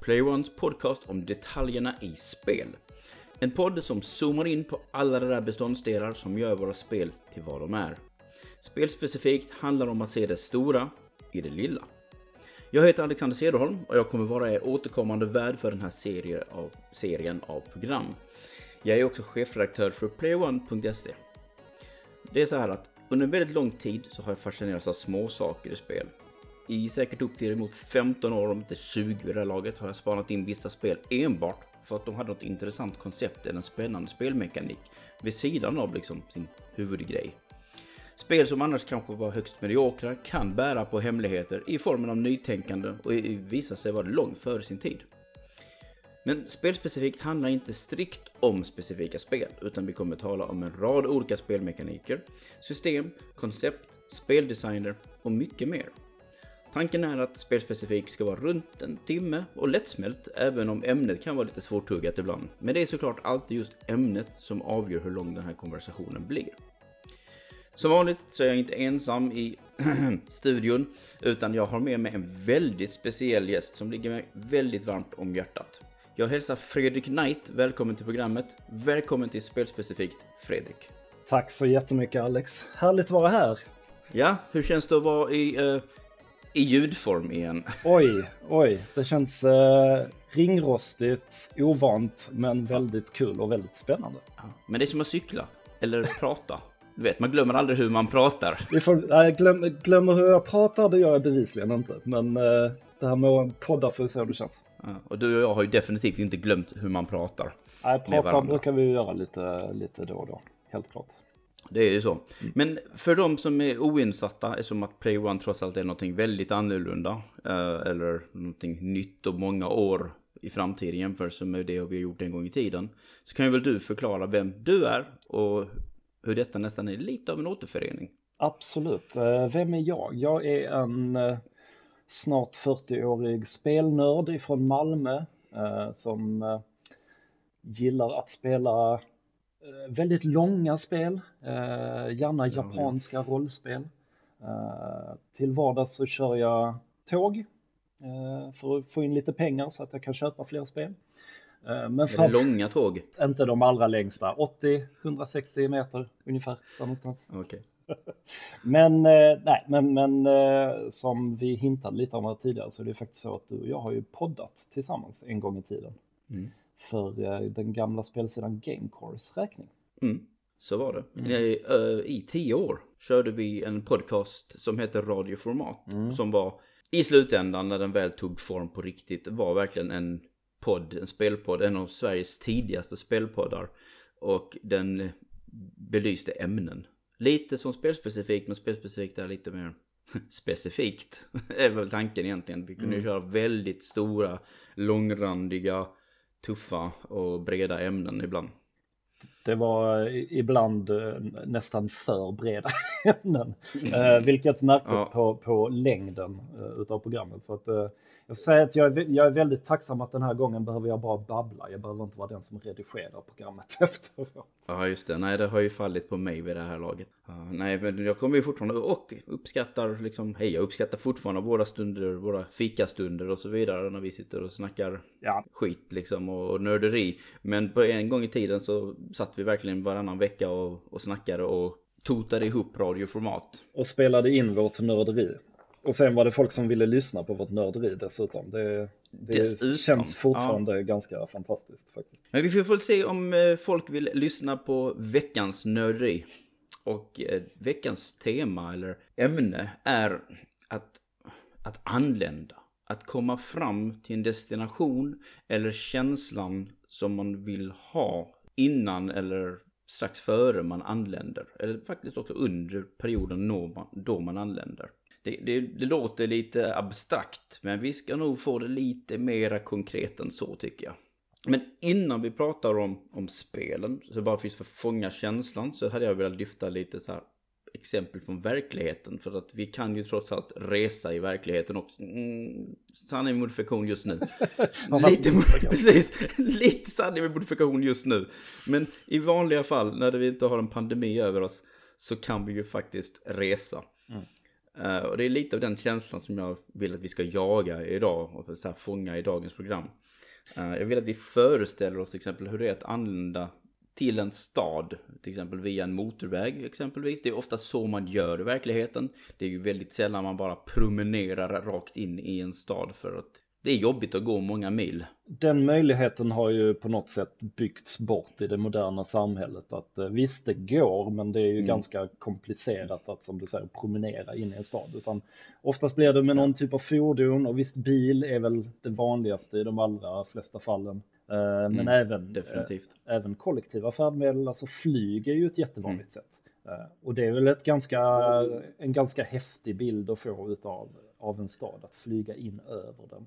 Play Ones podcast om detaljerna i spel. En podd som zoomar in på alla de där beståndsdelar som gör våra spel till vad de är. Spelspecifikt handlar om att se det stora i det lilla. Jag heter Alexander Cederholm och jag kommer vara er återkommande värd för den här serien av, serien av program. Jag är också chefredaktör för playone.se. Det är så här att under väldigt lång tid så har jag fascinerats av små saker i spel. I säkert upp till emot 15 år, om inte 20 vid det här laget, har jag spanat in vissa spel enbart för att de hade något intressant koncept eller en spännande spelmekanik vid sidan av liksom sin huvudgrej. Spel som annars kanske var högst mediokra kan bära på hemligheter i formen av nytänkande och visa sig vara långt före sin tid. Men spelspecifikt handlar inte strikt om specifika spel, utan vi kommer tala om en rad olika spelmekaniker, system, koncept, speldesigner och mycket mer. Tanken är att spelspecifikt ska vara runt en timme och lättsmält, även om ämnet kan vara lite svårtuggat ibland. Men det är såklart alltid just ämnet som avgör hur lång den här konversationen blir. Som vanligt så är jag inte ensam i studion, utan jag har med mig en väldigt speciell gäst som ligger mig väldigt varmt om hjärtat. Jag hälsar Fredrik Knight välkommen till programmet. Välkommen till Spelspecifikt, Fredrik. Tack så jättemycket Alex. Härligt att vara här. Ja, hur känns det att vara i, uh, i ljudform igen? Oj, oj, det känns uh, ringrostigt, ovant, men väldigt kul och väldigt spännande. Ja, men det är som att cykla, eller prata. Du vet, man glömmer aldrig hur man pratar. Vi får, nej, glöm, glömmer hur jag pratar, det gör jag bevisligen inte. Men uh, det här med att podda får vi se hur det känns. Ja, och du och jag har ju definitivt inte glömt hur man pratar. Nej, prata brukar vi göra lite, lite då och då, helt klart. Det är ju så. Men för de som är oinsatta, eftersom att Play One trots allt är någonting väldigt annorlunda, eh, eller någonting nytt och många år i framtiden i jämförelse med det vi har gjort en gång i tiden, så kan ju väl du förklara vem du är och hur detta nästan är lite av en återförening. Absolut. Eh, vem är jag? Jag är en eh, snart 40-årig spelnörd ifrån Malmö som gillar att spela väldigt långa spel, eh, gärna japanska rollspel. Eh, till vardags så kör jag tåg eh, för att få in lite pengar så att jag kan köpa fler spel. Men det långa tåg? Inte de allra längsta, 80-160 meter ungefär. Någonstans. Okay. men, eh, nej, men, men eh, som vi hintade lite om här tidigare så är det faktiskt så att du och jag har ju poddat tillsammans en gång i tiden. Mm. För eh, den gamla spelsidan Gamecores räkning. Mm. Så var det. Mm. I, I tio år körde vi en podcast som heter Radioformat. Mm. Som var i slutändan när den väl tog form på riktigt var verkligen en podd, en spelpodd, en av Sveriges tidigaste spelpoddar. Och den belyste ämnen Lite som spelspecifikt, men spelspecifikt är lite mer specifikt. är väl tanken egentligen. Vi kunde mm. köra väldigt stora, långrandiga, tuffa och breda ämnen ibland. Det var ibland eh, nästan för breda ämnen, mm. vilket märktes ja. på, på längden eh, utav programmet. Så att, jag säger att jag är, jag är väldigt tacksam att den här gången behöver jag bara babbla. Jag behöver inte vara den som redigerar programmet efteråt. Ja, just det. Nej, det har ju fallit på mig vid det här laget. Uh, nej, men jag kommer ju fortfarande och uppskattar liksom, hej, jag uppskattar fortfarande våra stunder, våra fikastunder och så vidare när vi sitter och snackar ja. skit liksom och nörderi. Men på en gång i tiden så satt vi verkligen varannan vecka och, och snackade och totade ihop radioformat. Och spelade in vårt nörderi. Och sen var det folk som ville lyssna på vårt nörderi dessutom. Det, det dessutom, känns fortfarande ja. ganska fantastiskt faktiskt. Men vi får väl se om eh, folk vill lyssna på veckans nörderi. Och eh, veckans tema eller ämne är att, att anlända. Att komma fram till en destination eller känslan som man vill ha innan eller strax före man anländer. Eller faktiskt också under perioden då man anländer. Det, det, det, låter lite abstrakt, men vi ska nog få det lite mera konkret än så tycker jag. Men innan vi pratar om, om spelen, så bara för att fånga känslan, så hade jag velat lyfta lite så här exempel från verkligheten. För att vi kan ju trots allt resa i verkligheten också. Mm, sanning med modifikation just nu. lite, precis, lite sanning med modifikation just nu. Men i vanliga fall, när vi inte har en pandemi över oss, så kan vi ju faktiskt resa. Mm. Uh, och det är lite av den känslan som jag vill att vi ska jaga idag och så här, fånga i dagens program. Uh, jag vill att vi föreställer oss till exempel hur det är att anlända till en stad, till exempel via en motorväg exempelvis. Det är ofta så man gör i verkligheten. Det är ju väldigt sällan man bara promenerar rakt in i en stad för att det är jobbigt att gå många mil. Den möjligheten har ju på något sätt byggts bort i det moderna samhället. Att eh, visst, det går, men det är ju mm. ganska komplicerat att som du säger promenera in i en stad. Utan oftast blir det med någon typ av fordon och visst, bil är väl det vanligaste i de allra flesta fallen. Eh, men mm, även, definitivt. Äh, även kollektiva färdmedel, alltså flyg är ju ett jättevanligt mm. sätt. Och det är väl ett ganska, en ganska häftig bild att få utav av en stad, att flyga in över den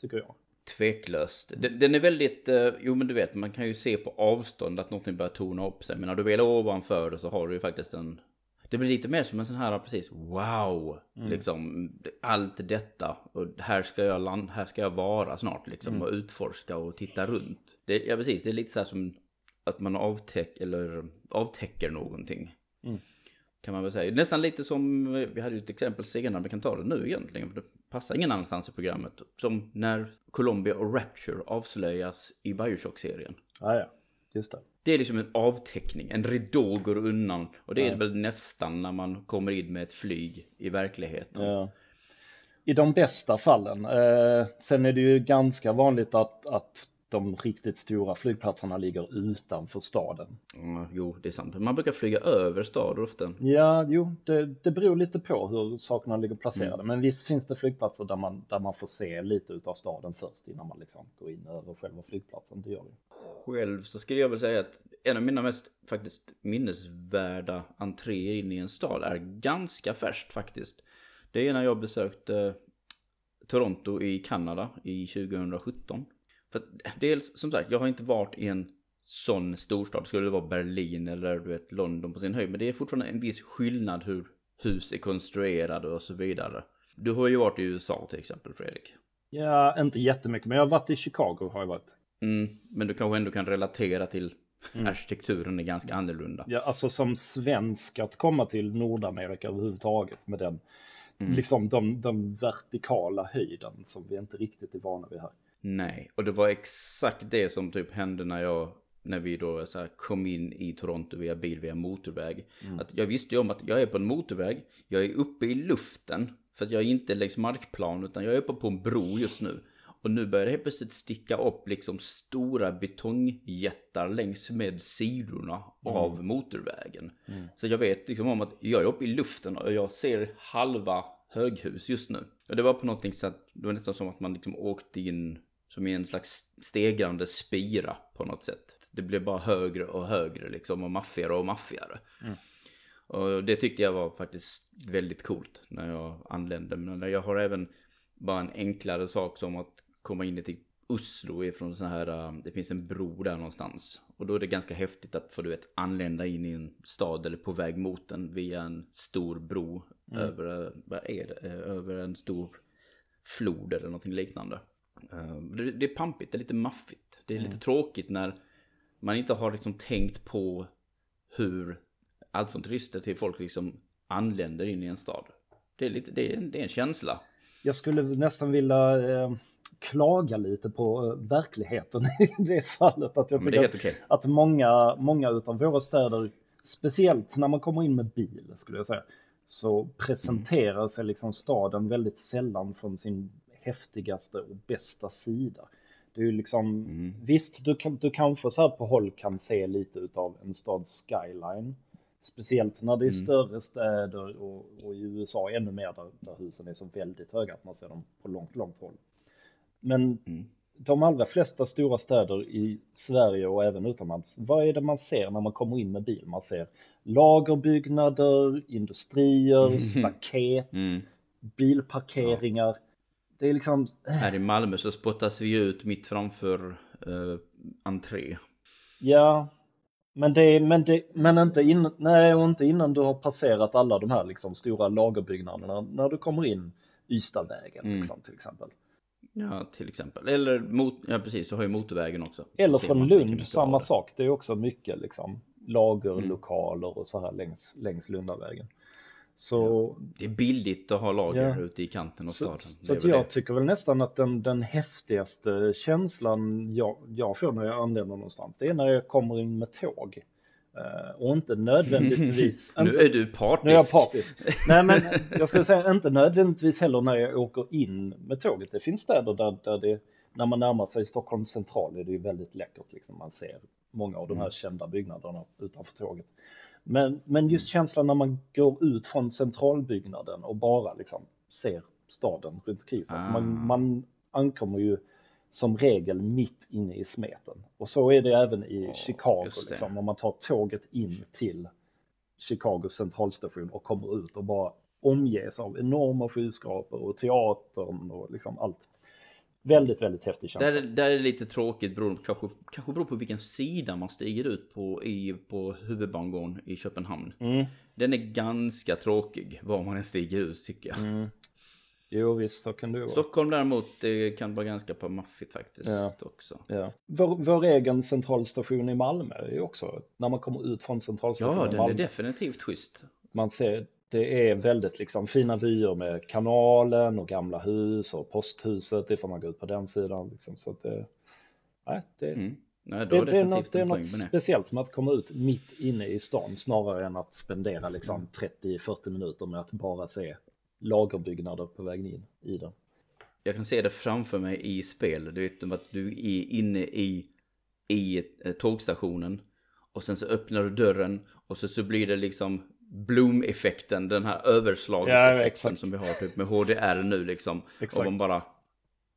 tycker jag. Tveklöst. Den, den är väldigt, eh, jo men du vet, man kan ju se på avstånd att någonting börjar tona upp sig. Men när du väl är ovanför det så har du ju faktiskt en... Det blir lite mer som en sån här, precis, wow! Mm. Liksom, allt detta. Och här ska jag land, här ska jag vara snart liksom. Mm. Och utforska och titta runt. Det, ja precis, det är lite så här som att man avtäck, eller, avtäcker någonting. Mm. Kan man väl säga. Nästan lite som, vi hade ju ett exempel senare, vi kan ta det nu egentligen. Det passar ingen annanstans i programmet. Som när Columbia och Rapture avslöjas i Bioshock-serien. Ah, ja, just det. Det är liksom en avteckning, en ridå går undan. Och det är ja. väl nästan när man kommer in med ett flyg i verkligheten. Ja. I de bästa fallen. Eh, sen är det ju ganska vanligt att, att de riktigt stora flygplatserna ligger utanför staden. Mm, jo, det är sant. Man brukar flyga över staden ofta. Ja, jo, det, det beror lite på hur sakerna ligger placerade. Mm. Men visst finns det flygplatser där man, där man får se lite utav staden först innan man liksom går in över själva flygplatsen. Det gör det. Själv så skulle jag väl säga att en av mina mest faktiskt minnesvärda entréer in i en stad är ganska färskt faktiskt. Det är när jag besökte Toronto i Kanada i 2017. För dels, som sagt, jag har inte varit i en sån storstad. Skulle det vara Berlin eller du vet, London på sin höjd. Men det är fortfarande en viss skillnad hur hus är konstruerade och så vidare. Du har ju varit i USA till exempel, Fredrik. Ja, inte jättemycket, men jag har varit i Chicago har jag varit. Mm, men du kanske ändå kan relatera till mm. arkitekturen är ganska annorlunda. Ja, alltså som svensk att komma till Nordamerika överhuvudtaget med den, mm. liksom de, de vertikala höjden som vi inte riktigt är vana vid här. Nej, och det var exakt det som typ hände när jag när vi då så kom in i Toronto via bil via motorväg. Mm. Att jag visste ju om att jag är på en motorväg, jag är uppe i luften. För att jag är inte längs markplan utan jag är uppe på en bro just nu. Och nu börjar det helt plötsligt sticka upp liksom stora betongjättar längs med sidorna mm. av motorvägen. Mm. Så jag vet liksom om att jag är uppe i luften och jag ser halva höghus just nu. Och det var på någonting så att det var nästan som att man liksom åkte in som i en slags stegrande spira på något sätt. Det blev bara högre och högre liksom och maffigare och maffigare. Mm. Och det tyckte jag var faktiskt väldigt coolt när jag anlände. Men jag har även bara en enklare sak som att komma in till Oslo ifrån så här, äh, det finns en bro där någonstans. Och då är det ganska häftigt att få du vet anlända in i en stad eller på väg mot den via en stor bro. Mm. Över, äh, vad är det, över en stor flod eller någonting liknande. Ehm, det, är pampigt, det är lite maffigt. Det är mm. lite tråkigt när man inte har liksom tänkt på hur allt från turister till folk liksom anländer in i en stad. Det är, lite, det är, det är en känsla. Jag skulle nästan vilja eh, klaga lite på eh, verkligheten i det fallet. Att jag tycker att, okay. att många, många utav våra städer, speciellt när man kommer in med bil skulle jag säga, så presenterar mm. sig liksom staden väldigt sällan från sin häftigaste och bästa sida. Det är ju liksom, mm. visst du, kan, du kanske så här på håll kan se lite utav en stads skyline. Speciellt när det är mm. större städer och, och, i USA ännu mer där, där, husen är så väldigt höga att man ser dem på långt, långt håll. Men mm. de allra flesta stora städer i Sverige och även utomlands, vad är det man ser när man kommer in med bil? Man ser lagerbyggnader, industrier, staket, mm. bilparkeringar. Ja det är liksom... Äh. Här i Malmö så spottas vi ut mitt framför uh, entré. Ja, men, det, men, det, men inte, in, nej, och inte innan du har passerat alla de här liksom stora lagerbyggnaderna när du kommer in Ystadvägen mm. liksom, till exempel. Ja, till exempel. Eller mot, ja precis, du har ju motorvägen också. Eller från Lund, samma sak. Det är också mycket liksom lagerlokaler och så här längs, längs Lundavägen. Så, Det är billigt att ha lager Ja. ute i kanten av så, staden. så väl jag det. tycker väl nästan att den, den häftigaste känslan jag, jag får när jag anländer någonstans, det är när jag kommer in med tåg. Eh, och inte nödvändigtvis... Nu inte, är du partisk. nu är jag partisk. Nej men jag skulle säga inte nödvändigtvis heller när jag åker in med tåget. Det finns städer där, där det, när man närmar sig Stockholms central är det ju väldigt läckert. Liksom. Man ser många av de här kända byggnaderna utanför tåget. Men, men just känslan när man går ut från centralbyggnaden och bara liksom ser staden runt omkring sig. Ah. Man, man ankommer ju som regel mitt inne i smeten. Och så är det även i Ja, Chicago. Liksom, när man tar tåget in till Chicagos centralstation och kommer ut och bara omges av enorma skyskrapor och teatern och liksom allt. Väldigt, väldigt häftig känsla. Där, där är det lite tråkigt, beror, kanske, kanske beror på vilken sida man stiger ut på i, på huvudbangården i Köpenhamn. Mm, Den är ganska tråkig var man än stiger ut tycker jag. mm. Jo visst, så kan det vara. Stockholm däremot kan vara ganska på maffigt faktiskt Ja. också. Ja. Vår, vår egen centralstation i Malmö är ju också, när man kommer ut från centralstationen Ja, i den Malmö, är definitivt schysst. man ser, det är väldigt liksom fina vyer med kanalen och gamla hus och posthuset, får man gå ut på den sidan liksom, så att det, nej, det, Mm. Nej, det, det är något, det är något speciellt med att komma ut mitt inne i stan snarare än att spendera liksom Mm. 30-40 minuter med att bara se lagerbyggnader på vägen in i den. Jag kan se det framför mig i spel. Du vet att du är inne i, i eh, tågstationen. Och sen så öppnar du dörren. Och så, så blir det liksom Bloom-effekten. Den här Ja, överslagseffekten exakt. som vi har typ med HDR nu liksom. Exakt. Och man bara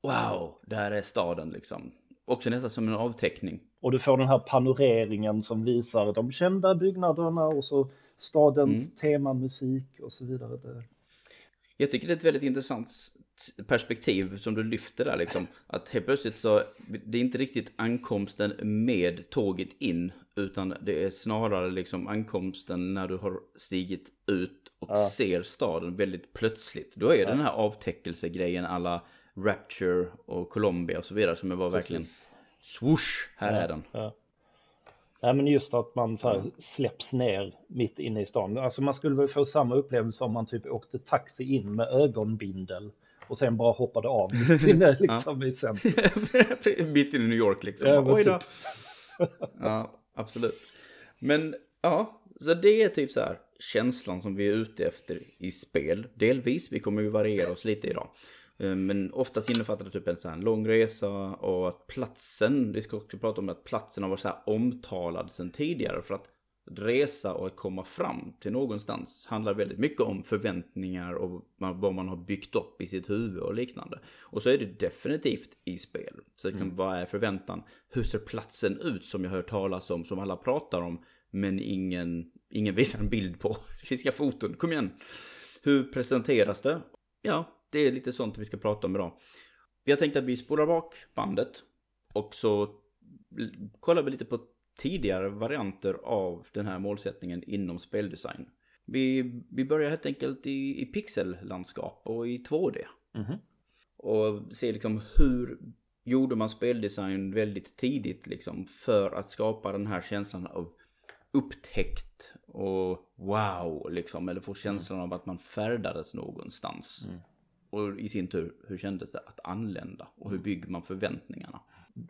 Wow, där är staden liksom. Också nästan som en avteckning. Och du får den här panoreringen som visar de kända byggnaderna och så stadens Mm. temamusik och så vidare. Jag tycker det är ett väldigt intressant perspektiv som du lyfter där liksom. Att helt plötsligt så, det är inte riktigt ankomsten med tåget in. Utan det är snarare liksom ankomsten när du har stigit ut och Ja. ser staden väldigt plötsligt. Då är det den här avtäckelsegrejen alla Rapture och Colombia och så vidare som är bara verkligen swoosh, här är den. Ja. Nej, men just att man så här släpps ner mitt inne i stan. Alltså man skulle väl få samma upplevelse om man typ åkte taxi in med ögonbindel och sen bara hoppade av mitt inne liksom i ett centrum. Mitt i New York liksom. Ja, Oj då. typ. ja, absolut. Men ja, så det är typ så här känslan som vi är ute efter i spel. Delvis, vi kommer ju variera oss lite idag. Eh, Men oftast innefattar det typ en sån här lång resa och att platsen, vi ska också prata om att platsen har varit så här omtalad sedan tidigare för att resa och komma fram till någonstans handlar väldigt mycket om förväntningar och vad man har byggt upp i sitt huvud och liknande. Och så är det definitivt i spel. Så kan, vad är förväntan? Hur ser platsen ut som jag hör talas om, som alla pratar om, men ingen, ingen visar en bild på? Det finns inga foton, kom igen! Hur presenteras det? Ja, det är lite sånt vi ska prata om idag. Vi har tänkt att vi spolar bak bandet och så kollar vi lite på tidigare varianter av den här målsättningen inom speldesign. Vi, vi börjar helt enkelt i, i pixellandskap och i 2D. Mhm. Och ser liksom hur gjorde man speldesign väldigt tidigt liksom för att skapa den här känslan av upptäckt och wow liksom. Eller få känslan av att man färdades någonstans. Mm. Och i sin tur, hur kändes det att anlända? Och hur bygger man förväntningarna?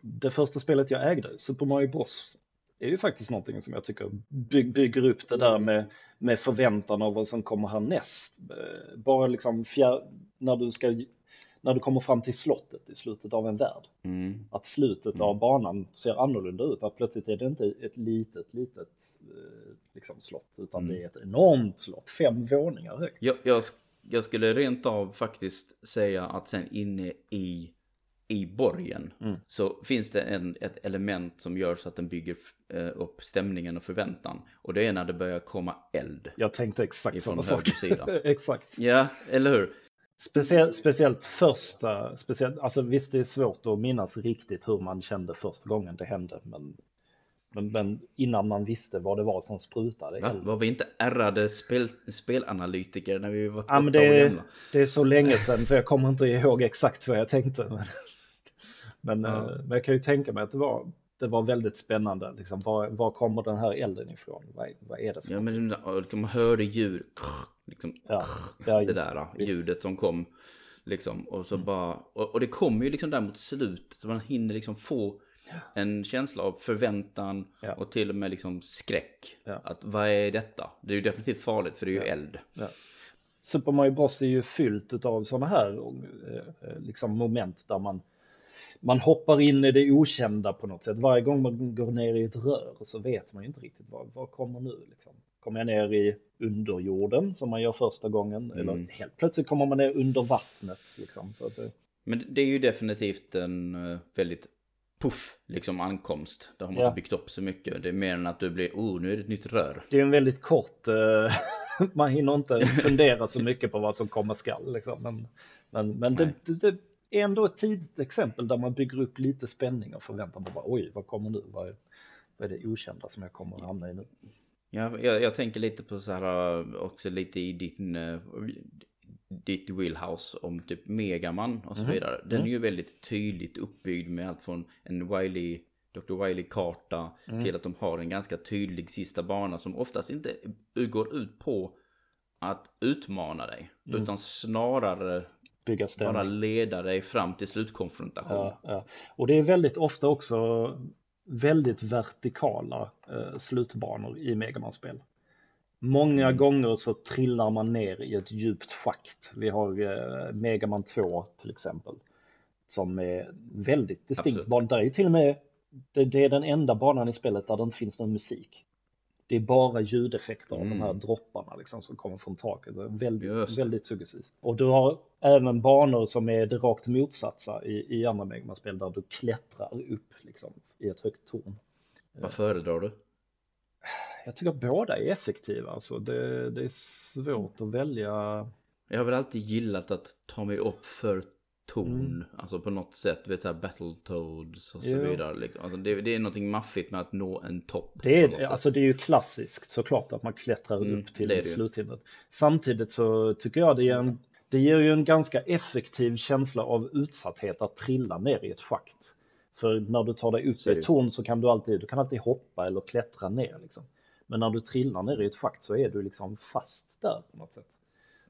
Det första spelet jag ägde, Super Mario Bros, är ju faktiskt någonting som jag tycker by- bygger upp det där med, med förväntan av vad som kommer härnäst. Eh, Bara liksom fjär, när du ska när du kommer fram till slottet i slutet av en värld. Mm. Att slutet av banan ser annorlunda ut. Att plötsligt är det inte ett litet, litet eh, liksom, slott. Utan det är ett enormt slott. Fem våningar högt. Jag, jag, jag skulle rent av faktiskt säga att sen inne i, i borgen Mm. så finns det en, ett element som gör så att den bygger eh, upp stämningen och förväntan. Och det är när det börjar komma eld. Jag tänkte exakt samma sak. exakt. Ja, eller hur? Speciellt, speciellt första, speciellt, alltså visst det är svårt att minnas riktigt hur man kände första gången det hände. Men, men, men innan man visste vad det var som sprutade. Va? Var vi inte ärrade spel, spelanalytiker när vi var Ja, men åtta år det, gamla? det är så länge sedan så jag kommer inte ihåg exakt vad jag tänkte. Men, men, Ja. eh, men jag kan ju tänka mig att det var, det var väldigt spännande. Liksom, var, var kommer den här elden ifrån? Vad, vad är det för Ja, men man hörde djur. liksom, Ja, ja det just där visst. ljudet som kom. Liksom, och Mm. så bara, och, och det kommer ju liksom där mot slutet, så man hinner liksom få en känsla av förväntan Ja. och till och med liksom skräck. Ja. Att vad är detta? Det är ju definitivt farligt för det är ju eld. Ja. Super Mario Bros är ju fyllt av sådana här eh, liksom moment där man, man hoppar in i det okända på något sätt. Varje gång man går ner i ett rör så vet man ju inte riktigt vad, vad kommer nu. Liksom. Kommer jag ner i underjorden som man gör första gången Mm. eller helt plötsligt kommer man ner under vattnet. Liksom. Så att det, Men det är ju definitivt en eh, väldigt puff liksom ankomst. Där har man Ja. inte byggt upp så mycket. Det är mer än att du blir, oh nu är det ett nytt rör. det är en väldigt kort, eh, man hinner inte fundera så mycket på vad som komma skall. Liksom. Men, men, men det, det, ändå ett tidigt exempel där man bygger upp lite spänning och förväntan på bara, oj, vad kommer nu? Vad är, vad är det okända som jag kommer att hamna i nu? Jag, jag, jag tänker lite på så här eh, också lite i din, eh, ditt wheelhouse om typ Megaman och så Mhm. vidare. Den är ju väldigt tydligt uppbyggd med allt från en Wily, Dr. Wily-karta Mm. till att de har en ganska tydlig sista bana som oftast inte går ut på att utmana dig. Mm. Utan snarare Bygga stämning. bara leda dig fram till slutkonfrontation. Ja, ja. Och det är väldigt ofta också väldigt vertikala eh, slutbanor i Megaman-spel. Många Mm. gånger så trillar man ner i ett djupt schakt. Vi har eh, Megaman 2 till exempel. Som är väldigt distinkt. Absolut. Där är ju till och med, det, det är den enda banan i spelet där det inte finns någon musik. Det är bara ljudeffekter av de här Mm. dropparna liksom, som kommer från taket. Väldigt, Just väldigt suggestivt. Och du har även banor som är det rakt motsatsa i, i andra Megaman-spel där du klättrar upp liksom, i ett högt torn. Vad föredrar du? Jag tycker att båda är effektiva. Alltså det, det är svårt att välja. Jag har väl alltid gillat att ta mig upp för ton. Mm. Alltså på något sätt, vet så här Battletoads och så Jo. vidare. liksom. Alltså det, det är någonting maffigt med att nå en topp. Det är, alltså det är ju klassiskt såklart att man klättrar Mm, upp till det sluthindret. Samtidigt så tycker jag det ger, en, det ger ju en ganska effektiv känsla av utsatthet att trilla ner i ett schakt. För när du tar dig upp Så i ett torn så kan du alltid, du kan alltid hoppa eller klättra ner. Liksom. Men när du trillar ner i ett schakt så är du liksom fast där på något sätt.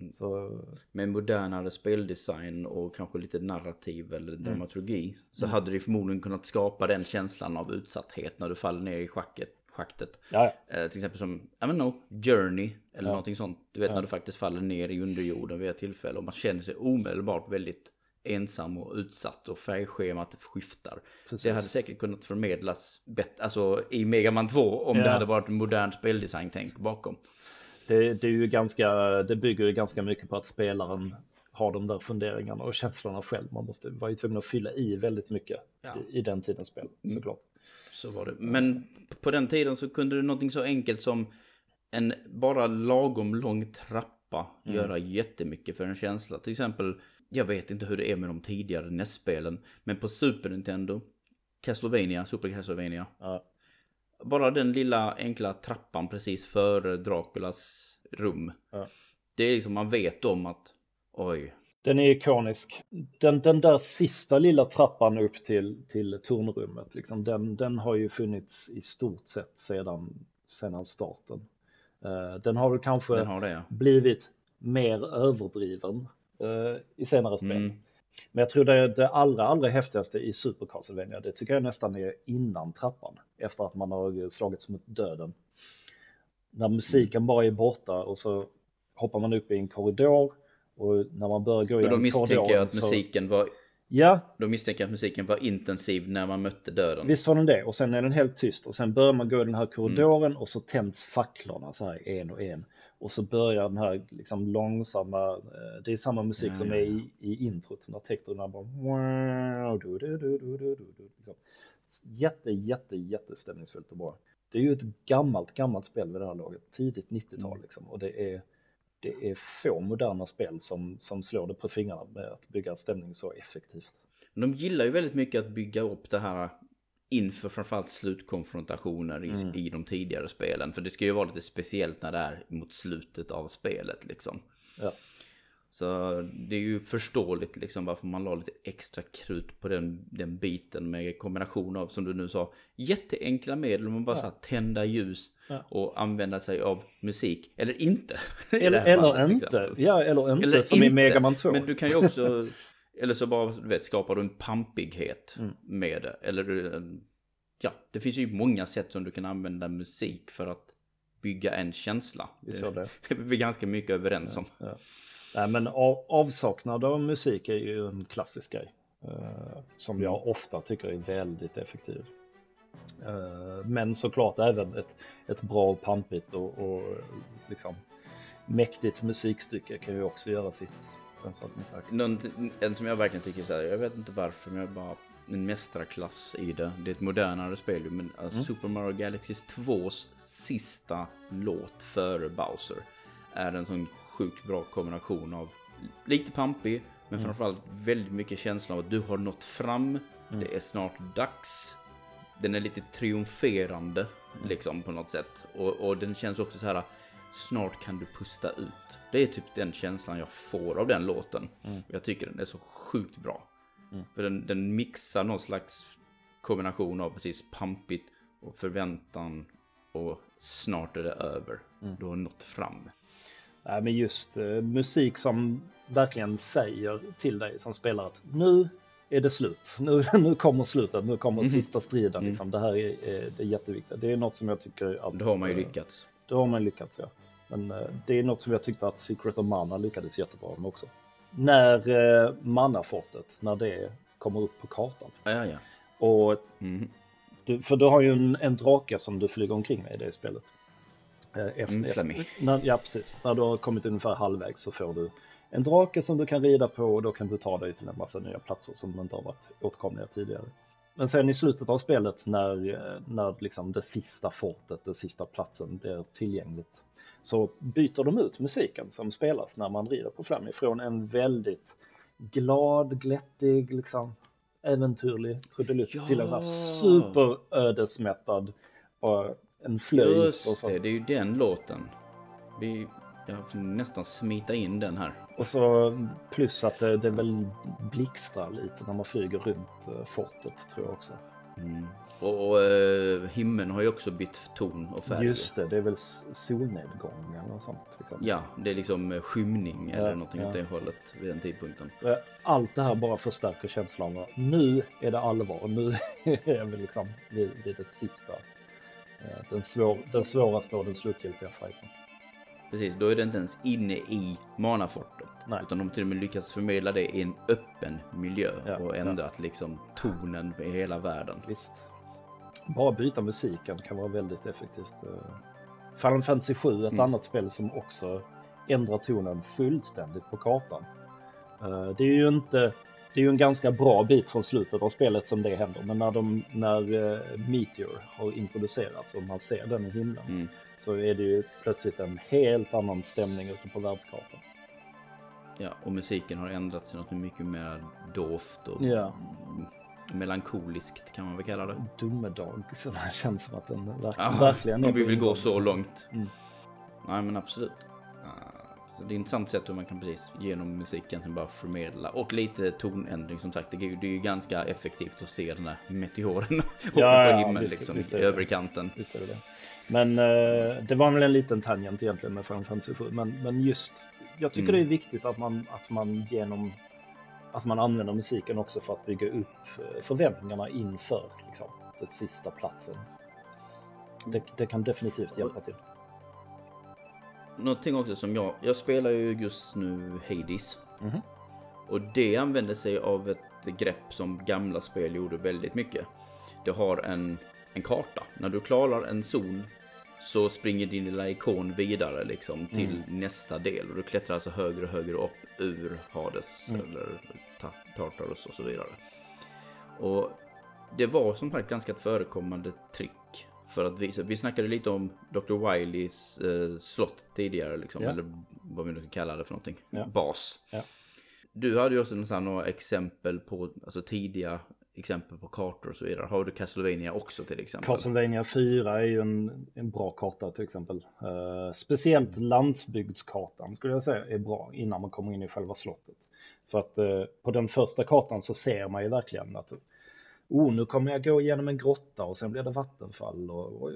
Mm. Så, Med modernare speldesign och kanske lite narrativ eller Mm. dramaturgi. Så hade det förmodligen kunnat skapa den känslan av utsatthet när du faller ner i schacket, schaktet. ja. Eh, till exempel som, I don't know, Journey eller Ja. någonting sånt. Du vet Ja. när du faktiskt faller ner i underjorden vid ett tillfälle och man känner sig omedelbart väldigt ensam och utsatt och färgschemat skiftar. Precis. Det hade säkert kunnat förmedlas bättre, alltså i Mega Man 2 om Ja. det hade varit modern speldesign-tänk bakom. Det, det, är ju ganska, det bygger ju ganska mycket på att spelaren har de där funderingarna och känslorna själv. Man måste vara ju tvungen att fylla i väldigt mycket Ja. i, i den tidens spel, såklart. Så var det. Men på den tiden så kunde det någonting så enkelt som en bara lagom lång trappa Mm. göra jättemycket för en känsla. Till exempel, jag vet inte hur det är med de tidigare NES-spelen, men på Super Nintendo, Castlevania, Super Castlevania, Ja. Bara den lilla enkla trappan precis före Draculas rum. Ja. Det är liksom, man vet om att, oj, Den är ikonisk. Den, den där sista lilla trappan upp till, till tornrummet, liksom, den, den har ju funnits i stort sett sedan, sedan starten. Eh, den har väl kanske har det ja. blivit mer överdriven eh, i senare spel. Mm. Men jag tror det, det allra, allra häftigaste i Super Castlevania, det tycker jag nästan är innan trappan. Efter att man har slagits mot döden. När musiken bara är borta och så hoppar man upp i en korridor och när man börjar gå Och då igenom misstänker jag korridoren att så... musiken var, Ja, då misstänker jag att musiken var intensiv när man mötte döden. visst var den det. Och sen är den helt tyst och sen börjar man gå i den här korridoren och så tänds facklorna så här en och en. Och så börjar den här liksom långsamma, eh, det är samma musik Ja, som ja, är i, i introt, när texterna bara wow, du, du, du, du, du, du, du, liksom. Jätte, jätte, jättestämningsfullt och bra. Det är ju ett gammalt, gammalt spel vid det här laget, tidigt 90-tal Mm. liksom. Och det är, det är få moderna spel som, som slår det på fingrarna med att bygga stämning så effektivt. De gillar ju väldigt mycket att bygga upp det här inför framförallt slutkonfrontationer i, Mm. i de tidigare spelen. För det ska ju vara lite speciellt när det är mot slutet av spelet liksom. Ja. Så det är ju förståeligt liksom varför man la lite extra krut på den, den biten med kombination av, som du nu sa, jätteenkla medel. Man bara ja. så här, tända ljus ja. och använda sig av musik. Eller inte. Eller, eller fallet, inte. Ja, eller inte eller som inte. i Megaman 2. Men du kan ju också, eller så bara du vet, skapar du en pampighet mm. med det. Eller du, ja, det finns ju många sätt som du kan använda musik för att bygga en känsla. Vi det. det. är vi ganska mycket överens om. Ja, Nej, men av, avsaknad av musik är ju en klassisk grej. Eh, som jag ofta tycker är väldigt effektiv. Eh, men såklart även ett, ett bra pampigt och, och liksom mäktigt musikstycke kan ju också göra sitt. Den saken sagt. Någon, en som jag verkligen tycker så här, jag vet inte varför, men jag bara en mästarklass i det. Det är ett modernare spel men alltså mm. Super Mario Galaxy 2s sista låt före Bowser är en sån sjukt bra kombination av lite pampig, men mm. framförallt väldigt mycket känsla av att du har nått fram. Mm. Det är snart dags. Den är lite triumferande, mm. liksom på något sätt. Och, och den känns också så här, snart kan du pusta ut. Det är typ den känslan jag får av den låten. Mm. Jag tycker den är så sjukt bra. Mm. För den, den mixar någon slags kombination av precis pampigt och förväntan och snart är det över. Mm. Du har nått fram. Nej, men just uh, musik som verkligen säger till dig som spelar att nu är det slut. Nu, nu kommer slutet, nu kommer mm. sista striden. Mm. Liksom. Det här är, är, det är jätteviktigt. Det är något som jag tycker att... Då har man ju lyckats. Då har man lyckats, ja. Men uh, det är något som jag tyckte att Secret of Mana lyckades jättebra med också. När uh, Mana-fortet, när det kommer upp på kartan. Ja, ja, ja. Och, mm. du, för du har ju en, en drake som du flyger omkring med i det spelet. Eh, efter, mm, efter, när, ja, precis. När du har kommit ungefär halvvägs så får du en drake som du kan rida på och då kan du ta dig till en massa nya platser som inte har varit åtkomliga tidigare. Men sen i slutet av spelet när, eh, när liksom det sista fortet, den sista platsen blir tillgängligt så byter de ut musiken som spelas när man rider på Flammy från en väldigt glad, glättig, liksom äventyrlig trudelutt ja. till en superödesmättad en flöjt Just och så. det, det är ju den låten. Vi, jag får nästan smita in den här. Och så plus att det, det väl blixtrar lite när man flyger runt uh, fortet tror jag också. Mm. Och, uh, himlen har ju också bytt ton och färg. Just det, det är väl solnedgång eller något sånt. Liksom. Ja, det är liksom eh, skymning ja, eller någonting ja. åt det hållet vid den tidpunkten. Allt det här bara förstärker känslan av nu är det allvar. Nu är vi liksom vid, vid det sista Eh, den, svår, den svåraste och den slutgiltiga fighten. Precis, då är det inte ens inne i manafortet. Nej. Utan de till och med lyckats förmedla det i en öppen miljö ja, och ändrat ja. liksom tonen i hela världen. Visst. Bara byta musiken kan vara väldigt effektivt. Eh. Final Fantasy 7 ett mm. annat spel som också ändrar tonen fullständigt på kartan. Eh, det är ju inte det är ju en ganska bra bit från slutet av spelet som det händer. Men när, de, när uh, Meteor har introducerats och man ser den i himlen mm. så är det ju plötsligt en helt annan stämning ute på världskartan. Ja, och musiken har ändrats till något mycket mer dovt och ja. Melankoliskt kan man väl kalla det. Domedag, så det känns som att den verk ja, verkligen är... Om vi vill gå så långt. Mm. Nej men absolut. Så det är ett intressant sätt hur man kan precis genom musiken bara förmedla. Och lite tonändring som sagt. Det är, det är ju ganska effektivt att se den här meteoren hoppa ja, på himlen visst, liksom visst i övre kanten. Visst är det det. Men eh, det var väl en liten tangent egentligen med Final Fantasy 7. Men, men just, jag tycker mm. det är viktigt att man, att man genom att man använder musiken också för att bygga upp eh, förväntningarna inför liksom, den sista platsen. Det, det kan definitivt hjälpa till någonting också som jag, jag spelar ju just nu Hades. Mm -hmm. Och det använder sig av ett grepp som gamla spel gjorde väldigt mycket. Det har en, en karta. När du klarar en zon så springer din lilla ikon vidare liksom till mm. nästa del. Och du klättrar alltså högre och högre upp ur Hades mm. eller Tartarus och så vidare. Och det var som sagt ganska ett förekommande trick för att visa, vi snackade lite om Dr. Wileys eh, slott tidigare, liksom, ja. eller vad vi nu kallar det för någonting, ja. bas. Ja. Du hade ju också några exempel på alltså, tidiga exempel på kartor och så vidare. Har du Castlevania också till exempel? Castlevania 4 är ju en, en bra karta till exempel. Uh, speciellt landsbygdskartan skulle jag säga är bra innan man kommer in i själva slottet. För att uh, på den första kartan så ser man ju verkligen att oh, nu kommer jag gå igenom en grotta och sen blir det vattenfall och, och,